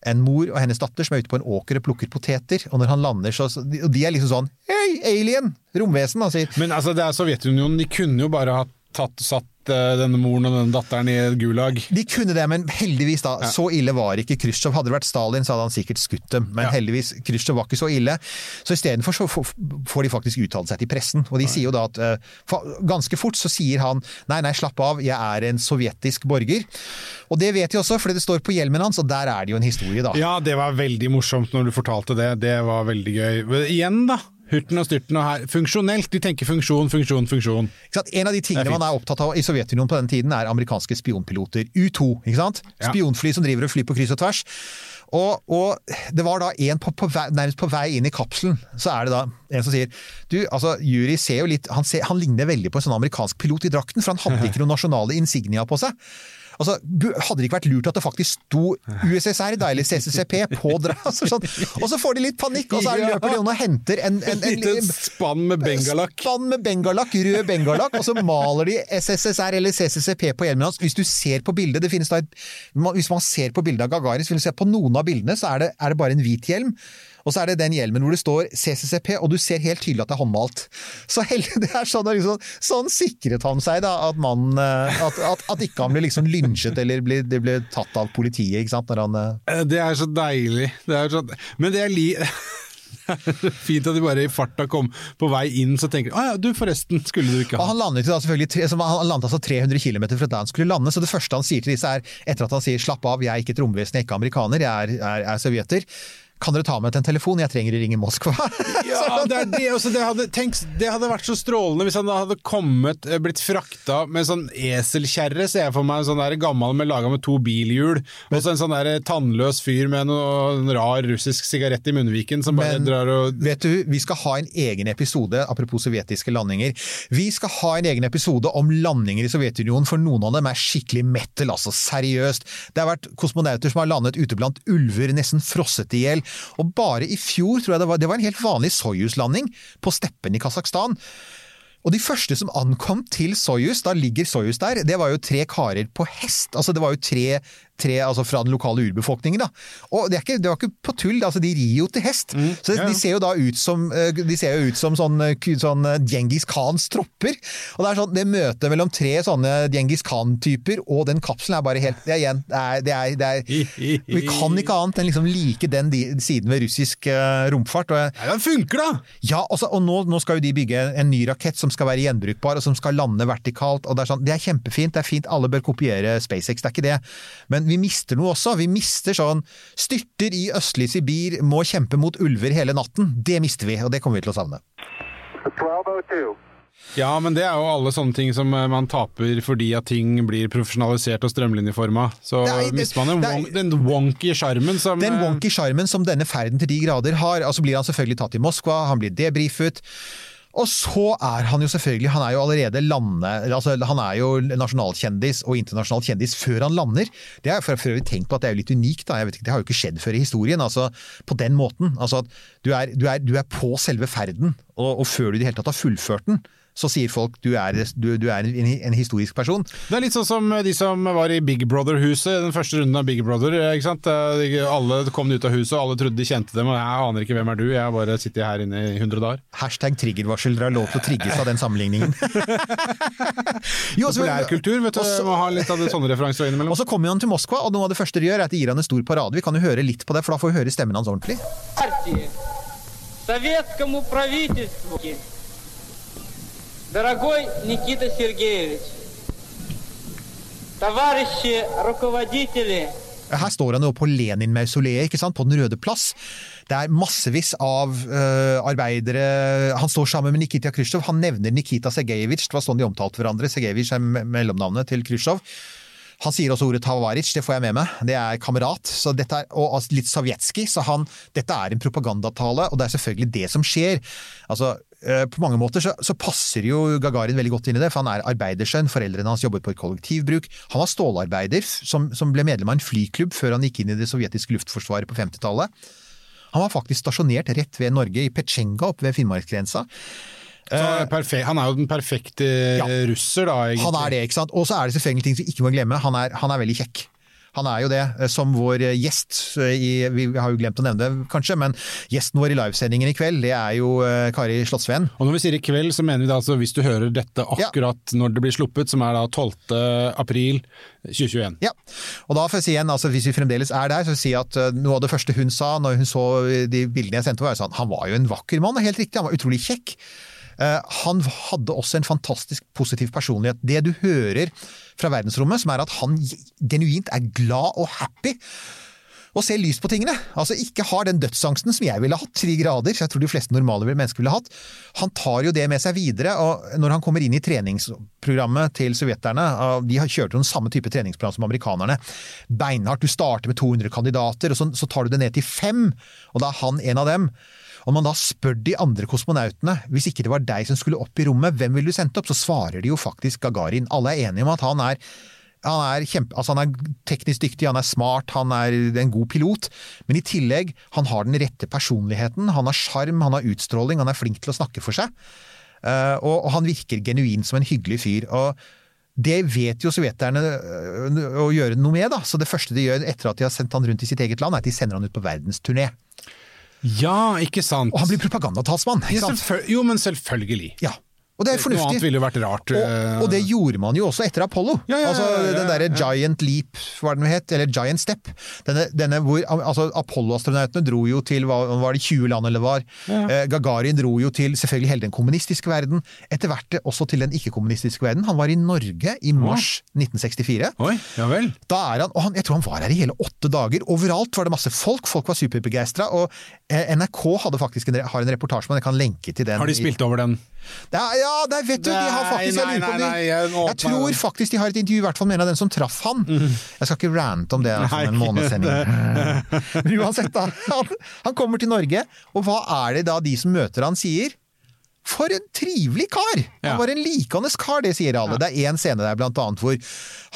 en mor og hennes datter som er ute på en åker og plukker poteter, og når han lander, så Og de er liksom sånn Hei, alien! Romvesen, han sier. Men altså, det er Sovjetunionen, de kunne jo bare ha tatt, satt eh, denne moren og denne datteren i et gulag. De kunne det, men heldigvis da, så ille var ikke Khrusjtsjov. Hadde det vært Stalin, så hadde han sikkert skutt dem, men Ja. heldigvis, Khrusjtsjov var ikke så ille. Så istedenfor så får de faktisk uttale seg til pressen, og de sier jo da at eh, ganske fort så sier han nei, nei, slapp av, jeg er en sovjetisk borger. Og det vet de også, fordi det står på hjelmen hans, og der er det jo en historie, da. Ja, det var veldig morsomt når du fortalte det. Det var veldig gøy. Men Igjen, da. Hurten og styrten og her. Funksjonelt. De tenker funksjon, funksjon, funksjon. En av de tingene er man er opptatt av i Sovjetunionen på den tiden, er amerikanske spionpiloter. U2, ikke sant? Ja. Spionfly som driver og flyr på kryss og tvers. Og, og det var da en på, på vei, nærmest på vei inn i kapselen, så er det da en som sier Du, altså, Yuri ser jo litt Han, ser, han ligner veldig på en sånn amerikansk pilot i drakten, for han hadde (laughs) ikke noen nasjonale insignia på seg. Altså, Hadde det ikke vært lurt at det faktisk sto USSR da, eller CCCP på. Altså, sånn. Og så får de litt panikk, og så er løper de og henter en, en, En liten spann med bengalakk. Spann med bengalakk, rød bengalakk, og så maler de SSSR eller CCCP på hjelmen hans. Hvis du ser på bildet, det finnes da et, Hvis man ser på bildet av Gagarin, så vil du se på noen av bildene, så er det, er det bare en hvit hjelm. Og så er det den hjelmen hvor det står CCCP, og du ser helt tydelig at det er håndmalt. Så heldig, det er sånn, liksom, sånn sikret han seg, da, at, man, eh, at, at, at ikke han ble liksom lynsjet eller ble, det ble tatt av politiet, ikke sant, når han eh, Eh, Det er så deilig. Det er så... Men det (laughs) er li... Fint at de bare i farta kom på vei inn, så tenker de ah, ja, du forresten, skulle du ikke ha han landet jo da selvfølgelig han landet altså 300 km fra der han skulle lande, så det første han sier til disse er, etter at han sier 'slapp av, jeg er ikke et romvesen, jeg er ikke amerikaner, jeg er, er, er sovjeter', Kan dere ta med til en telefon? Jeg trenger å ringe Moskva. (laughs) Ja, det det også. Det hadde, tenk, det hadde vært så strålende hvis han hadde kommet, eh, blitt frakta med sånn eselkjerre, ser jeg for meg. En sånn der gammel med laga med to bilhjul. Og så en sånn der tannløs fyr med noen en rar russisk sigarett i munnviken som bare Men drar og vet du, vi skal ha en egen episode, apropos sovjetiske landinger. Vi skal ha en egen episode om landinger i Sovjetunionen, for noen av dem er skikkelig metal, altså seriøst. Det har vært kosmonauter som har landet ute blant ulver, nesten frosset i hjel. Og bare i fjor, tror jeg det var, det var en helt vanlig Soyuz-landing på steppen i Kasakhstan. Og de første som ankom til Soyuz, da ligger Soyuz der, det var jo tre karer på hest. Altså det var jo tre, tre altså fra den lokale urbefolkningen. da. Og det, er ikke, det var ikke på tull, altså de rir jo til hest. Så ja. de ser jo da ut som, eh, de ser jo ut som sånn, eh, sånn eh, Djengis Khans tropper. Og det er sånn, det møtet mellom tre sånne Djengis Khan-typer og den kapselen er bare helt Det er igjen, det er, det er, det er (laughs) Vi kan ikke annet enn liksom like den siden ved russisk eh, romfart. Og Nei, den funker, da! ja, også, og nå, nå skal jo de bygge en ny rakett som skal være gjenbrukbar, og som skal lande vertikalt. og Det er, sånn, det er kjempefint, det er fint, alle bør kopiere SpaceX, det er ikke det. Men vi mister noe også. Vi mister sånn Styrter i østlig Sibir, må kjempe mot ulver hele natten. Det mister vi, og det kommer vi til å savne. Ja, men det er jo alle sånne ting som eh, man taper fordi at ting blir profesjonalisert og strømlinjeforma. Så Nei, det- mister man er- wonk, den wonky sjarmen som Den eh, wonky sjarmen som denne ferden til de grader har, altså blir han selvfølgelig tatt i Moskva, han blir debrifet. Og så er han jo selvfølgelig, han er jo allerede lande, altså han er jo nasjonalkjendis og internasjonal kjendis før han lander. Det er for for øvrig tenkt på at det er jo litt unikt, da. Jeg vet ikke, det har jo ikke skjedd før i historien. altså På den måten. altså at Du er, du er, du er på selve ferden, og, og før du i det hele tatt har fullført den, så sier folk du er, du, du er en, en, historisk person. Det er litt sånn som de som var i Big Brother-huset, den første runden av Big Brother. Eh, ikke sant? Eh, alle kom ut av huset, og alle trodde de kjente dem, og jeg aner ikke hvem er du, jeg har bare sittet her inne i 100 dager. Hashtag triggervarsel, dere har lov til å trigges av den sammenligningen. (laughs) Altså, Populærkultur, vet du. Også, må ha litt av det, sånne referanser innimellom. Og så kommer han til Moskva, og noe av det første de gjør, er at de gir han en stor parade. Vi kan jo høre litt på det, for da får vi høre stemmen hans ordentlig. Partiet. Дорогой Никита Сергеевич, товарищи руководители, Her står han jo på Lenin-mausoleet, ikke sant, på Den røde plass. Det er massevis av øh, arbeidere Han står sammen med Nikita Khrusjtsjov. Han nevner Nikita Sergejevitsj, det var sånn de omtalte hverandre. Sergejevitsj er me- mellomnavnet til Khrusjtsjov. Han sier også ordet Tavaritsj, det får jeg med meg. Det er kamerat. Så dette er, og altså litt sovjetski, så han, dette er en propagandatale, og det er selvfølgelig det som skjer. Altså, eh, på mange måter så, så passer jo Gagarin veldig godt inn i det, for han er arbeidersønn, foreldrene hans jobber på et kollektivbruk. Han var stålarbeider som, som ble medlem av en flyklubb før han gikk inn i det sovjetiske luftforsvaret på 50-tallet. Han var faktisk stasjonert rett ved Norge, i Petsjenga oppe ved Finnmarksgrensa. Så perfe- han er jo den perfekte Ja. russer, da, egentlig. Han er det, ikke sant. Og så er det selvfølgelig ting som vi ikke må glemme. Han er, han er veldig kjekk. Han er jo det, eh, som vår eh, gjest eh, i Vi har jo glemt å nevne det, kanskje, men gjesten vår i livesendingen i kveld, det er jo Kari Slottsveen. Og når vi sier i kveld, så mener vi da altså hvis du hører dette akkurat når det blir sluppet, som er da 12. april 2021. Ja, og da får jeg si igjen, altså hvis vi fremdeles er der, så vil jeg si at noe av det første hun sa når hun så de bildene jeg sendte, var jo sånn han var jo en vakker mann, helt riktig, han var utrolig kjekk. Eh, Han hadde også en fantastisk positiv personlighet. Det du hører fra verdensrommet, som er at han genuint er glad og happy. Og ser lyst på tingene. Altså Ikke har den dødsangsten som jeg ville hatt, tre grader. så Jeg tror de fleste normale mennesker ville hatt. Han tar jo det med seg videre. og Når han kommer inn i treningsprogrammet til sovjeterne De har kjørt jo den samme type treningsprogram som amerikanerne. Beinhardt. Du starter med 200 kandidater, og så, så tar du det ned til fem. Og da er han en av dem. Og man da spør de andre kosmonautene, hvis ikke det var deg som skulle opp i rommet, hvem ville du sendt opp? Så svarer de jo faktisk Gagarin. Alle er enige om at han er han er, kjempe, altså han er teknisk dyktig, han er smart, han er en god pilot. Men i tillegg, han har den rette personligheten, han har sjarm, han har utstråling, han er flink til å snakke for seg. Eh, og, han virker genuint som en hyggelig fyr. og det vet jo sovjeterne øh, å gjøre noe med, da. Så det første de gjør etter at de har sendt han rundt i sitt eget land, er at de sender han ut på verdensturné. Ja, ikke sant? Og han blir propagandatalsmann. ja, Jo, men selvfølgelig. Ja. Og det er Noe annet ville jo vært rart. Og, eh, og det gjorde man jo også etter Apollo. Ja, ja, ja, altså Den derre. Giant Leap, hva den het, eller Giant Step. Denne, denne hvor altså Apollo-astronautene dro jo til var det 20 land eller var. Eh, Gagarin dro jo til selvfølgelig hele den kommunistiske verden. Etter hvert også til den ikke-kommunistiske verden. Han var i Norge i mars 1964. Oi, ja vel. Da er han, og han, jeg tror han var her i hele åtte dager. Overalt var det masse folk, folk var superbegeistra. Og eh, NRK hadde faktisk en, har en reportasje, men jeg kan lenke til den. Har de spilt over den? Det er, ja, nei, vet du, de har faktisk nei, nei, nei, jeg- jeg, tror faktisk de har et intervju, i hvert fall med en av den som traff han. Jeg skal ikke rante om det som Nei, en månedssending. (laughs) Men uansett, da. Han, han kommer til Norge, og hva er det da de som møter han sier? For en trivelig kar! Han var en likende kar, det sier alle. Det er én scene der blant annet hvor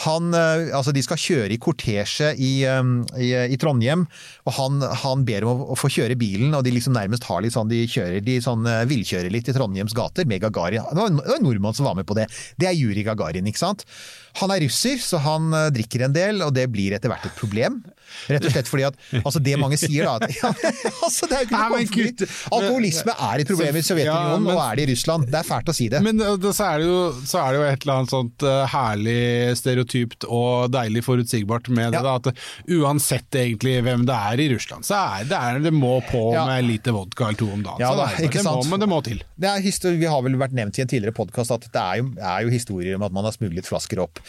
han eh, Altså, de skal kjøre i kortesje i, eh, i, i Trondheim, og han, han ber om å, å få kjøre bilen, og de liksom nærmest har litt sånn De kjører de sånn eh, villkjører litt i Trondheims gater med Gagarin. Det var en, det var en nordmann som var med på det. Det er Juri Gagarin, ikke sant? Han er russer, så han eh, drikker en del, og det blir etter hvert et problem. Rett og slett fordi at altså det mange sier da at (laughs) ja, altså det er jo ikke noe komfort Alkoholisme er et problem i Sovjetunionen, ja, og er det i Russland. Det er fælt å si det. Men det, så, er det jo, så er det jo et eller annet sånt uh, herlig stereotypt og deilig forutsigbart med det. Ja. Da, at uansett egentlig hvem det er i Russland, så er det, er, det må på med lite vodka eller to om dagen. Ja så da, det, det, må, men det må til. Vi har vel vært nevnt i en tidligere podkast at det er jo, er jo historier om at man har smuglet flasker opp.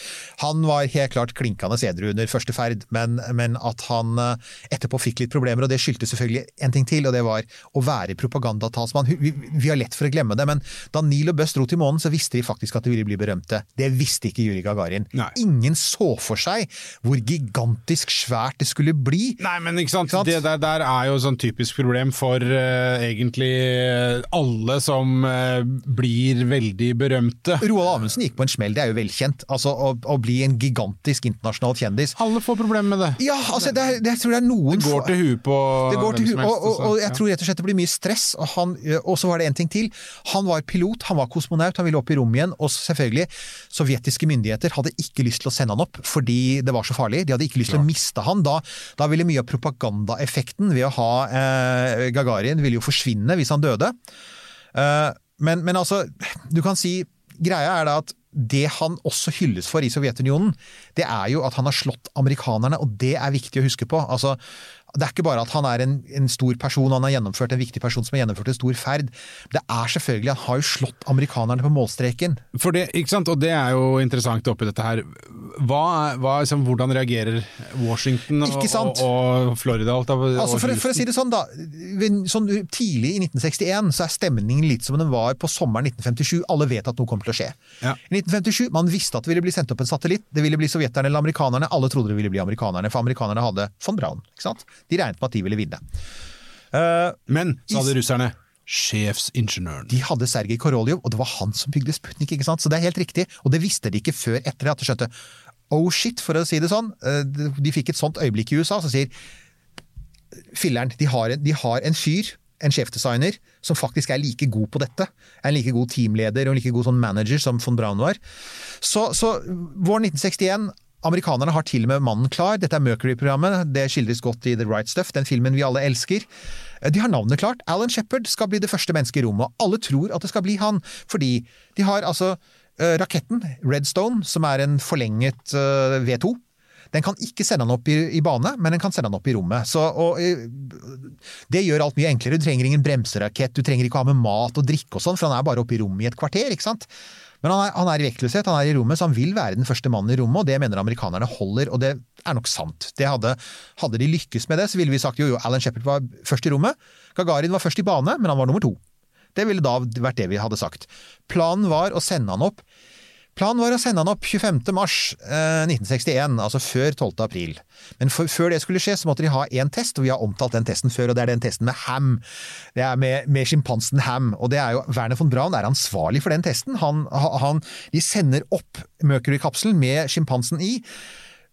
Han var helt klart klinkende edru under første ferd, men, men at han eh, etterpå fikk litt problemer, og det skyldtes selvfølgelig en ting til, og det var å være propagandatalsmann. Vi, vi har lett for å glemme det, men da Neil og Buss dro til månen, så visste de faktisk at de ville bli berømte. Det visste ikke Juri Gagarin. Nei. Ingen så for seg hvor gigantisk svært det skulle bli. Nei, men ikke sant, Ikke sant? det der, der er jo sånn typisk problem for uh, egentlig alle som uh, blir veldig berømte. Roald Amundsen gikk på en smell, det er jo velkjent. Altså å, å bli en gigantisk internasjonal kjendis. Alle får problemer med det. Ja, altså, det er, det, jeg tror det er noen Det går til huet på Det går til hvem hu som og, helst, og, og jeg ja. tror rett og slett det blir mye stress. Og, han, og så var det en ting til. Han var pilot, han var kosmonaut, han ville opp i rommet igjen. Og selvfølgelig, sovjetiske myndigheter hadde ikke lyst til å sende han opp fordi det var så farlig. De hadde ikke lyst til å miste han. Da, da ville mye av propagandaeffekten ved å ha eh, Gagarin ville jo forsvinne hvis han døde. Eh, men, men altså, du kan si Greia er da at det han også hylles for i Sovjetunionen, det er jo at han har slått amerikanerne, og det er viktig å huske på. Altså, det er ikke bare at han er en, en stor person, han har gjennomført en viktig person som har gjennomført en stor ferd. Det er selvfølgelig, han har jo slått amerikanerne på målstreken. For det, ikke sant? Og det er jo interessant oppi dette her. Hva, hva, liksom, hvordan reagerer Washington og, og, og Florida? Alt, av- Altså for, for å si det sånn, da. Sånn tidlig i 1961 så er stemningen litt som den var på sommeren 1957. Alle vet at noe kommer til å skje. Ja. I 1957, Man visste at det ville bli sendt opp en satellitt. Det ville bli sovjeterne eller amerikanerne. Alle trodde det ville bli amerikanerne, for amerikanerne hadde von Braun. ikke sant? De regnet med at de ville vinne. Uh, Men sa de russerne sjefsingeniøren. de hadde Sergej Koroljov, og det var han som bygde Sputnik. ikke sant? Så det er helt riktig. Og det visste de ikke før etter at de skjønte Oh shit, for å si det sånn. Eh, De fikk et sånt øyeblikk i USA som sier Filleren, de har en, de har en fyr, en sjefdesigner, som faktisk er like god på dette. Er en like god teamleder og en like god sånn manager som von Braun var. Så, så våren 1961 Amerikanerne har til og med mannen klar. Dette er Mercury-programmet. Det skildres godt i The Right Stuff, den filmen vi alle elsker. De har navnet klart. Alan Shepherd skal bli det første mennesket i rommet. og Alle tror at det skal bli han, fordi de har altså eh, raketten Redstone, som er en forlenget eh, V2. Den kan ikke sende han opp i, i bane, men den kan sende han opp i rommet. Så, og, eh, det gjør alt mye enklere. Du trenger ingen bremserakett, du trenger ikke å ha med mat og drikke og sånn, for han er bare oppe i rommet i et kvarter. ikke sant? Men han er, han er i vektløshet, han er i rommet, så han vil være den første mannen i rommet, og det mener amerikanerne holder, og det er nok sant. Hadde, hadde de lykkes med det, så ville vi sagt jo jo, Alan Shepherd var først i rommet, Gagarin var først i bane, men han var nummer to. Det ville da vært det vi hadde sagt. Planen var å sende han opp Planen var å sende han opp 25. mars eh, 1961, altså før 12. april. Men for, før det skulle skje, så måtte de ha én test, og vi har omtalt den testen før, og det er den testen med Ham. Det er med, med sjimpansen Ham, og det er jo Werner von Braun er ansvarlig for den testen. Han, han, de sender opp Mercury-kapselen med sjimpansen i.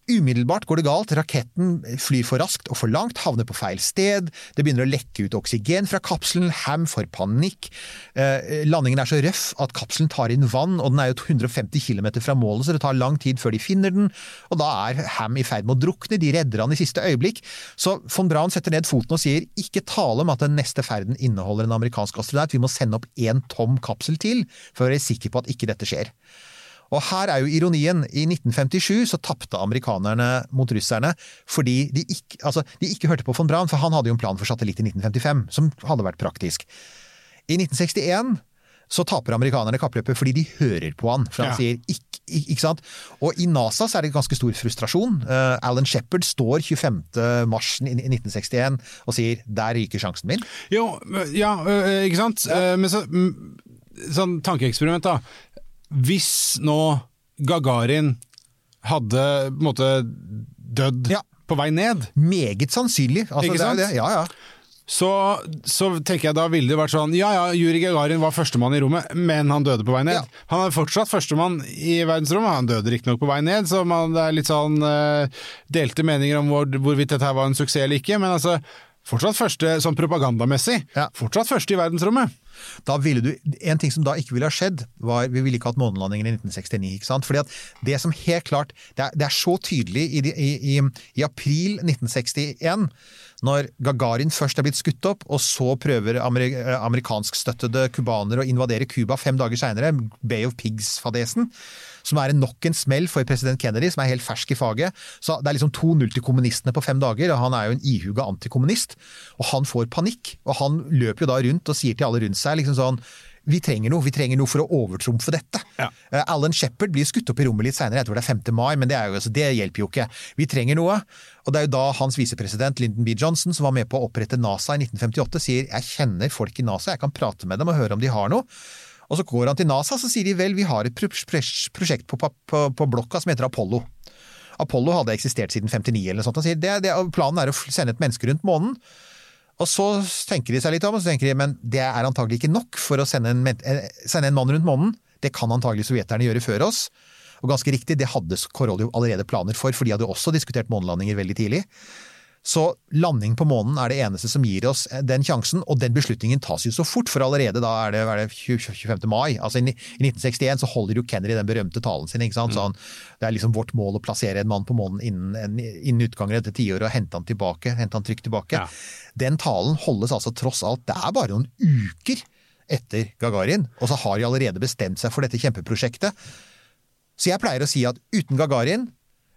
Umiddelbart går det galt, raketten flyr for raskt og for langt, havner på feil sted, det begynner å lekke ut oksygen fra kapselen, Ham får panikk, eh, landingen er så røff at kapselen tar inn vann, og den er jo 150 km fra målet, så det tar lang tid før de finner den, og da er Ham i ferd med å drukne, de redder han i siste øyeblikk, så von Braun setter ned foten og sier ikke tale om at den neste ferden inneholder en amerikansk astronaut, vi må sende opp én tom kapsel til for å være sikker på at ikke dette skjer. Og her er jo ironien. I 1957 så tapte amerikanerne mot russerne fordi de ikke, altså, de ikke hørte på von Braun, for han hadde jo en plan for satellitt i 1955 som hadde vært praktisk. I 1961 så taper amerikanerne kappløpet fordi de hører på han. For han Ja. sier ikke, ikke, sant? Og i NASA så er det ganske stor frustrasjon. Uh, Alan Shepherd står 25. mars i 1961 og sier 'der ryker sjansen min'. Jo, ja, øh, ikke sant? Ja. Men så mm, Sånn tankeeksperiment, da. Hvis nå Gagarin hadde på en måte dødd Ja. på vei ned, Meget sannsynlig. Altså, Ikke det sant? Det. Ja, ja. så, så tenker jeg da ville det vært sånn Ja ja, Juri Gagarin var førstemann i rommet, men han døde på vei ned. Ja. Han er fortsatt førstemann i verdensrommet, han døde riktignok på vei ned, så man, det er litt sånn uh, delte meninger om hvor, hvorvidt dette her var en suksess eller ikke, men altså Fortsatt første sånn propagandamessig. Ja. Fortsatt første i verdensrommet. Da ville du, En ting som da ikke ville ha skjedd, var Vi ville ikke hatt månelandingen i 1969. ikke sant? Fordi at det som helt klart Det er, det er så tydelig i, i, i, i april 1961, når Gagarin først er blitt skutt opp, og så prøver amerik, amerikanskstøttede cubanere å invadere Cuba fem dager seinere, Bay of Pigs-fadesen, som er nok en smell for president Kennedy, som er helt fersk i faget. Så Det er liksom 2-0 til kommunistene på fem dager, og han er jo en ihuga antikommunist. Og han får panikk, og han løper jo da rundt og sier til alle rundt seg liksom sånn vi trenger noe, vi trenger noe for å overtrumfe dette. Ja. Uh, Alan Shepherd blir skutt opp i rommet litt seinere, jeg tror det er 5. mai, men det, er jo, altså, det hjelper jo ikke. Vi trenger noe. Og det er jo da hans visepresident Lyndon B. Johnson, som var med på å opprette NASA i 1958, sier jeg kjenner folk i NASA, jeg kan prate med dem og høre om de har noe. Og så går han til NASA, så sier de vel, vi har et pro- pro- prosjekt på, på, på blokka som heter Apollo. Apollo hadde eksistert siden 59 eller noe sånt. Han sier det, det, planen er å sende et menneske rundt månen. Og så tenker de seg litt om, og så tenker de men det er antagelig ikke nok for å sende en, eh, sende en mann rundt månen. Det kan antagelig sovjeterne gjøre før oss. Og ganske riktig, det hadde Korolev allerede planer for, for de hadde også diskutert månelandinger veldig tidlig. Så landing på månen er det eneste som gir oss eh, den sjansen, og den beslutningen tas jo så fort, for allerede da er det, er det 25. mai. Altså I 1961 så holder jo Kennedy den berømte talen sin. ikke sant? Så han, det er liksom vårt mål å plassere en mann på månen innen, en- innen utgangen av dette tiåret og hente han tilbake, hente han trygt tilbake. Ja. Den talen holdes altså tross alt, det er bare noen uker etter Gagarin, og så har de allerede bestemt seg for dette kjempeprosjektet. Så jeg pleier å si at uten Gagarin,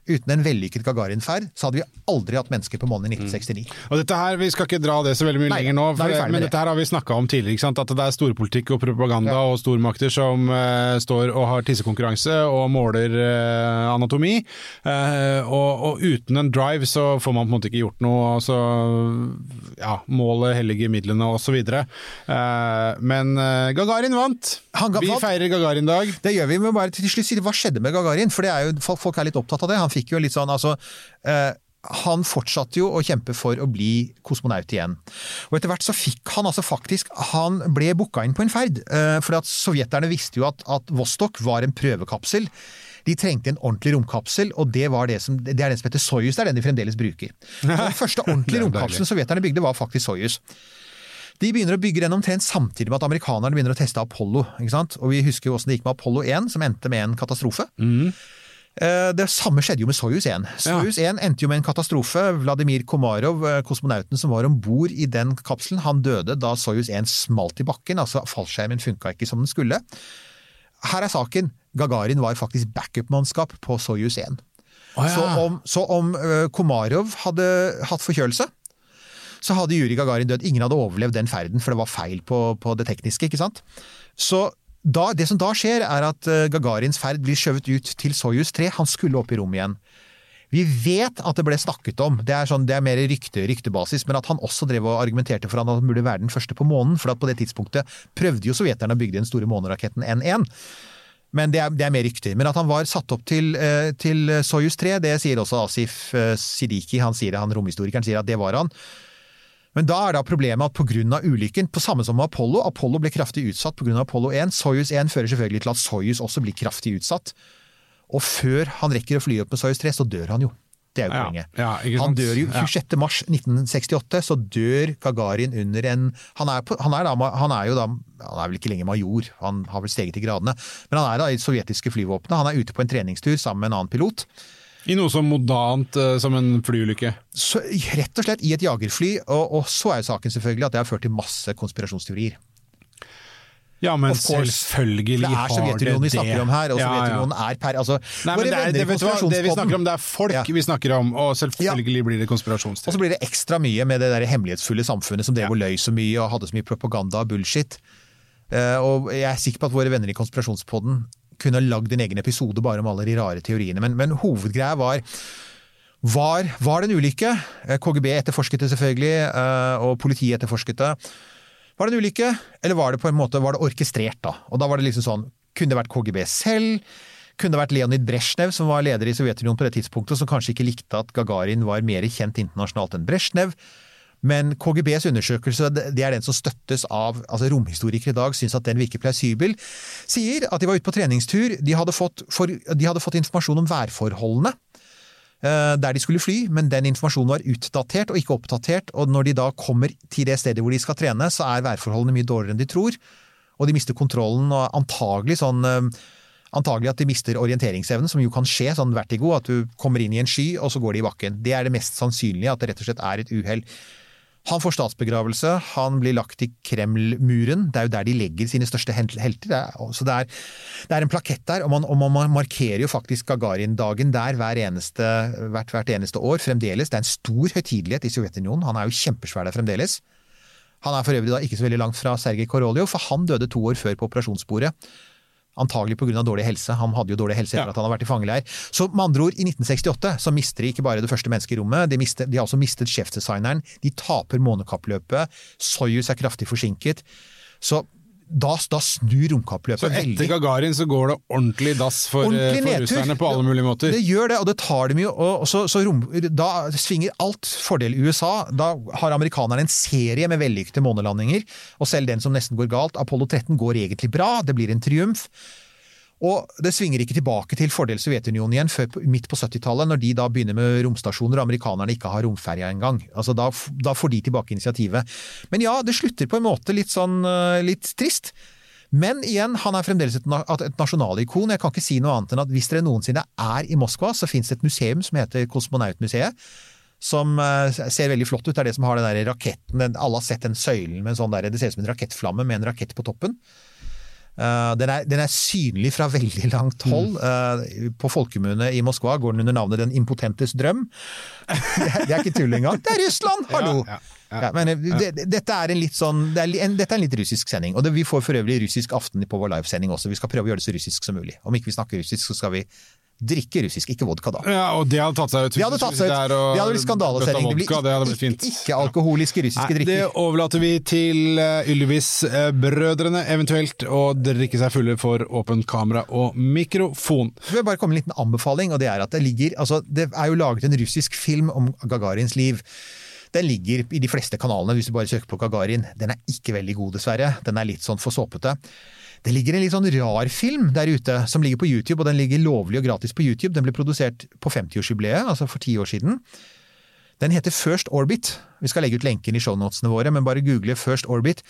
uten en vellykket Gagarin-ferd, så hadde vi aldri hatt mennesker på månen i 1969. Og dette her, Vi skal ikke dra det så veldig mye Nei, lenger nå, for, men det. dette her har vi snakka om tidligere. ikke sant? At det er storpolitikk og propaganda Ja. og stormakter som uh, står og har tissekonkurranse og måler uh, anatomi. Uh, og, og uten en drive så får man på en måte ikke gjort noe. Altså, ja, målet helliger midlene osv. Uh, men Gagarin vant! Vi feirer Gagarin-dag. Det gjør vi, men bare til slutt si hva skjedde med Gagarin? For det er jo, folk, folk er litt opptatt av det. Han fikk jo litt sånn, altså eh, Han fortsatte jo å kjempe for å bli kosmonaut igjen. Og etter hvert så fikk han altså faktisk Han ble booka inn på en ferd. Eh, fordi at sovjeterne visste jo at, at Vostok var en prøvekapsel. De trengte en ordentlig romkapsel, og det, var det, som, det er den som heter Soyuz. Det er den de fremdeles bruker. (laughs) Den første ordentlige romkapselen sovjeterne bygde, var faktisk Soyuz. De begynner å bygge den omtrent samtidig med at amerikanerne begynner å teste Apollo. Og Vi husker jo hvordan det gikk med Apollo 1, som endte med en katastrofe. Eh, Det samme skjedde jo med Soyuz 1. Soyuz 1 endte jo med en katastrofe. Vladimir Komarov, eh, kosmonauten som var om bord i den kapselen, han døde da Soyuz 1 smalt i bakken. altså Fallskjermen funka ikke som den skulle. Her er saken. Gagarin var faktisk backup-mannskap på Soyuz 1. Så om, så om eh, Komarov hadde hatt forkjølelse, så hadde Juri Gagarin dødd. Ingen hadde overlevd den ferden, for det var feil på, på det tekniske. ikke sant? Så da, det som da skjer, er at eh, Gagarins ferd blir skjøvet ut til Soyuz 3. Han skulle opp i rommet igjen. Vi vet at det ble snakket om, det er, sånn, det er mer rykte, ryktebasis, men at han også drev og argumenterte for at han burde være den første på månen. For på det tidspunktet prøvde jo sovjeterne å bygge den store måneraketten N1. Men det er, det er mer rykter. Men at han var satt opp til, eh, til Soyuz 3, det sier også Asif Sidiki, han sier han romhistorikeren sier at det var han. Men da er da problemet at pga. ulykken, på samme som med Apollo, Apollo ble kraftig utsatt pga. Apollo 1, Soyuz 1 fører selvfølgelig til at Soyuz også blir kraftig utsatt. Og før han rekker å fly opp med Soyuz 3, så dør han jo. Det er jo poenget. ja, ja, han dør jo Ja. 26. mars 1968, så dør Gagarin under en Han er, på, han er, da, han er jo da Han er vel ikke lenger major, han har vel steget i gradene. Men han er da i det sovjetiske flyvåpenet. Han er ute på en treningstur sammen med en annen pilot. I noe så modant uh, som en flyulykke. Så, rett og slett i et jagerfly, og, og så er jo saken selvfølgelig at det har ført til masse konspirasjonsteorier. Ja, men selvfølgelig selvfølgelig Det er Det er Sovjetunionen vi snakker om her, og Ja, ja. Sovjetunionen er per altså, Nei, men det, er, det, vet du hva? det vi snakker om, det er folk Ja. vi snakker om, og selvfølgelig blir det Og så blir det ekstra mye med det der hemmelighetsfulle samfunnet som drev og løy så mye og hadde så mye propaganda og bullshit. Uh, og jeg er sikker på at våre venner i Konspirasjonspodden kunne lagd en egen episode bare om alle de rare teoriene, men, men hovedgreia var var, var det en ulykke? Eh, KGB etterforsket det selvfølgelig, eh, og politiet etterforsket det. Var det en ulykke, eller var det på en måte var det orkestrert? da? Og da var det liksom sånn, Kunne det vært KGB selv? Kunne det vært Leonid Brezjnev, som var leder i Sovjetunionen på det tidspunktet, som kanskje ikke likte at Gagarin var mer kjent internasjonalt enn Brezjnev? Men KGBs undersøkelse, det er den som støttes av altså romhistorikere i dag, syns at den virker plausibel, sier at de var ute på treningstur, de hadde fått, for, de hadde fått informasjon om værforholdene eh, der de skulle fly, men den informasjonen var utdatert og ikke oppdatert, og når de da kommer til det stedet hvor de skal trene, så er værforholdene mye dårligere enn de tror, og de mister kontrollen, og antagelig sånn eh, Antagelig at de mister orienteringsevnen, som jo kan skje, sånn vertigo, at du kommer inn i en sky, og så går de i bakken. Det er det mest sannsynlige, at det rett og slett er et uhell. Han får statsbegravelse, han blir lagt i Kreml-muren, det er jo der de legger sine største helter. Er, så det er, det er en plakett der, og man, og man markerer jo faktisk Gagarin-dagen der hver eneste, hvert, hvert eneste år fremdeles. Det er en stor høytidelighet i Sovjetunionen, han er jo kjempesvær der fremdeles. Han er for øvrig da ikke så veldig langt fra Sergej Koroljov, for han døde to år før på operasjonsbordet. Antagelig pga. dårlig helse. Han hadde jo dårlig helse etter Ja. at han har vært i fangeleir. Så med andre ord, i 1968 så mister de ikke bare det første mennesket i rommet, de, mister, de har også mistet sjefdesigneren. De taper månekappløpet. Soyuz er kraftig forsinket. Så da, da snur romkappløpet Så etter Gagarin så går det ordentlig dass for, eh, Ordentlig for russerne på alle mulige måter. Det gjør det, og det tar dem jo. Og så, så rom, da svinger alt fordel i USA. Da har amerikanerne en serie med vellykkede månelandinger, og selv den som nesten går galt, Apollo 13, går egentlig bra, det blir en triumf. Og det svinger ikke tilbake til fordel Sovjetunionen igjen før midt på 70-tallet, når de da begynner med romstasjoner og amerikanerne ikke har romferja engang. Altså da, da får de tilbake initiativet. Men ja, det slutter på en måte litt sånn eh, litt trist. Men igjen, han er fremdeles et, et nasjonalikon. Jeg kan ikke si noe annet enn at hvis dere noensinne er i Moskva, så finnes det et museum som heter Kosmonautmuseet. Som eh, ser veldig flott ut. Det er det som har den der raketten Alle har sett den søylen med en sånn der, det ser ut som en rakettflamme med en rakett på toppen. Eh, den, er, den er synlig fra (laughs) veldig langt hold. Mm. på folkemunne i Moskva går den under navnet Den impotentes drøm. det, er, ikke tull engang. Det er Russland! Hallo! Ja, ja, ja. Men eh, det- dette er en litt sånn det er en, Dette er en litt russisk sending. Og det, vi får for øvrig russisk aften på vår livesending også. Vi skal prøve å gjøre det så russisk som mulig. Om ikke vi snakker russisk, så skal vi drikke russisk, ikke vodka da. Ja, og det hadde tatt seg ut. Det hadde tatt seg ut. Det hadde blitt skandalesending. Det blir Det hadde blitt ikke, fint. ikke alkoholiske russiske Nei, det overlater vi til uh, Ylvis-brødrene, eventuelt å drikke seg fulle for åpent kamera og mikrofon. Jeg vil bare komme med en liten anbefaling, og det er at det ligger altså, Det er jo laget en russisk film om Gagarins liv. Den ligger i de fleste kanalene, hvis du bare søker på Gagarin. Den er ikke veldig god, dessverre. Den er litt sånn for såpete. Det ligger en litt sånn rar film der ute, som ligger på YouTube, og den ligger lovlig og gratis på YouTube. Den ble produsert på 50-årsjubileet, altså for ti år siden. Den heter First Orbit. Vi skal legge ut lenken i shownotene våre, men bare google First Orbit.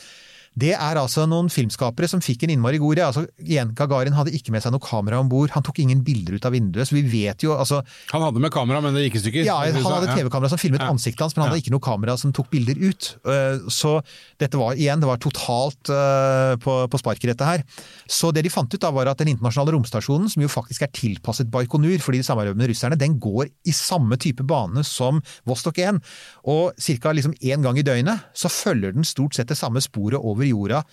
Det er altså noen filmskapere som fikk en innmari god idé. Altså, igjen, Gagarin hadde ikke med seg noe kamera om bord. Han tok ingen bilder ut av vinduet, så vi vet jo altså Han hadde med kamera, men det gikk i stykker. ja, han hadde TV-kamera som filmet Ja. ansiktet hans, men han hadde ikke noe kamera som tok bilder ut. Eh, Så dette var igjen, det var totalt eh, på, på sparket dette her. Så det de fant ut da var at den internasjonale romstasjonen, som jo faktisk er tilpasset Baikonur fordi de samarbeider med russerne, den går i samme type bane som Vostok 1. Og ca. liksom én gang i døgnet så følger den stort sett det samme sporet over jorda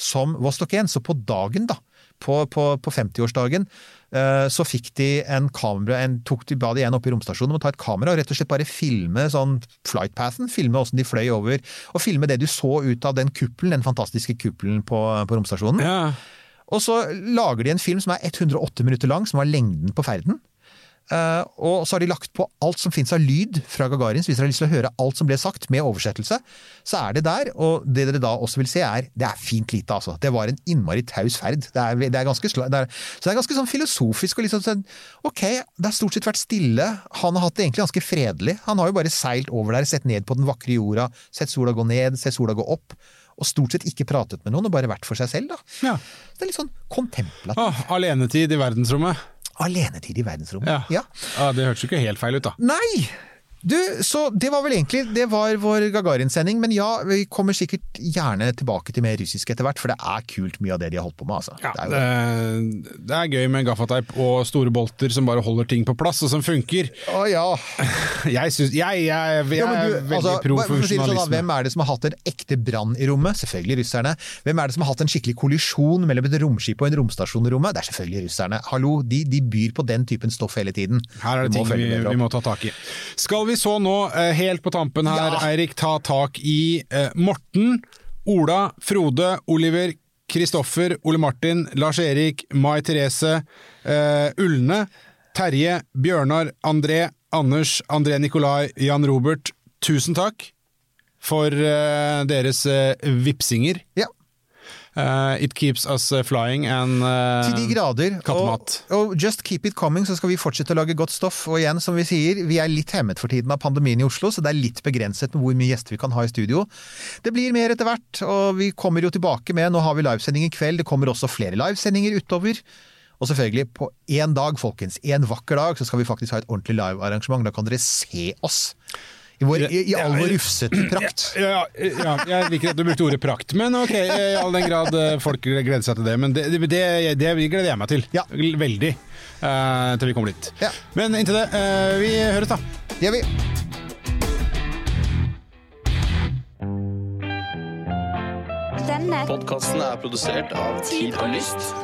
som Vostok 1. Så på dagen, da, på, på, på 50-årsdagen, eh, så fikk de en kamera, en, tok de, ba de en oppe i romstasjonen om å ta et kamera og rett og slett bare filme sånn flightpathen, filme åssen de fløy over, og filme det du så ut av den kuppelen, den fantastiske kuppelen på, på romstasjonen. Ja. Og så lager de en film som er 108 minutter lang, som var lengden på ferden. Eh, og så har de lagt på alt som fins av lyd fra Gagarin, så hvis dere har lyst til å høre alt som ble sagt med oversettelse, så er det der. Og det dere da også vil se, er det er fint lite, altså. Det var en innmari taus ferd. Det er, det er ganske, det er, så det er ganske sånn filosofisk og liksom sånn Ok, det har stort sett vært stille. Han har hatt det egentlig ganske fredelig. Han har jo bare seilt over der, sett ned på den vakre jorda, sett sola gå ned, sett sola gå opp. Og stort sett ikke pratet med noen, og bare vært for seg selv, da. Ja. Det er litt sånn kontemplativt. Ah, alenetid i verdensrommet. Alenetid i verdensrommet. Ja. ja. Ah, det hørtes jo ikke helt feil ut, da. Nei! Du, så det var vel egentlig Det var vår Gagarin-sending, men ja, vi kommer sikkert gjerne tilbake til mer russisk etter hvert, for det er kult mye av det de har holdt på med, altså. Ja, det er det, det er gøy med gaffateip og store bolter som bare holder ting på plass, og som funker. Å ja. (laughs) Jeg, synes, jeg, jeg, jeg, Ja, du, er veldig altså, pro funksjonalisme. sånn. Hvem er det som har hatt en ekte brann i rommet? Selvfølgelig russerne. Hvem er det som har hatt en skikkelig kollisjon mellom et romskip og en romstasjon i rommet? Det er selvfølgelig russerne. Hallo, de, de byr på den typen stoff hele tiden. Her er det ting vi, vi må ta tak i. Skal vi så nå, eh, helt på tampen her, Ja. Eirik, ta tak i eh, Morten, Ola, Frode, Oliver, Kristoffer, Ole Martin, Lars-Erik, Mai Therese, eh, Ulne, Terje, Bjørnar, André, Anders, André Nikolai, Jan Robert. Tusen takk for deres vipsinger. Ja. Eh, it keeps us eh, flying and uh, Til de grader. kattemat. Og, og just keep it coming, så skal vi fortsette å lage godt stoff. Og igjen, som vi sier, vi er litt hemmet for tiden av pandemien i Oslo, så det er litt begrenset med hvor mye gjester vi kan ha i studio. Det blir mer etter hvert, og vi kommer jo tilbake med Nå har vi livesending i kveld, det kommer også flere livesendinger utover. Og selvfølgelig, på én dag, folkens, en vakker dag, så skal vi faktisk ha et ordentlig livearrangement. Da kan dere se oss. I, vår, i, i all vår rufsete prakt. (clears throat) Ja, ja, jeg liker at du brukte ordet prakt, men ok, i all den grad eh, folk gleder seg til det. Men det, det, det, det gleder jeg meg til. Ja. Veldig. Uh, til vi kommer dit. Ja. Men inntil det, uh, vi høres da. Det gjør vi. Denne Podkasten er produsert av Tid og Lyst.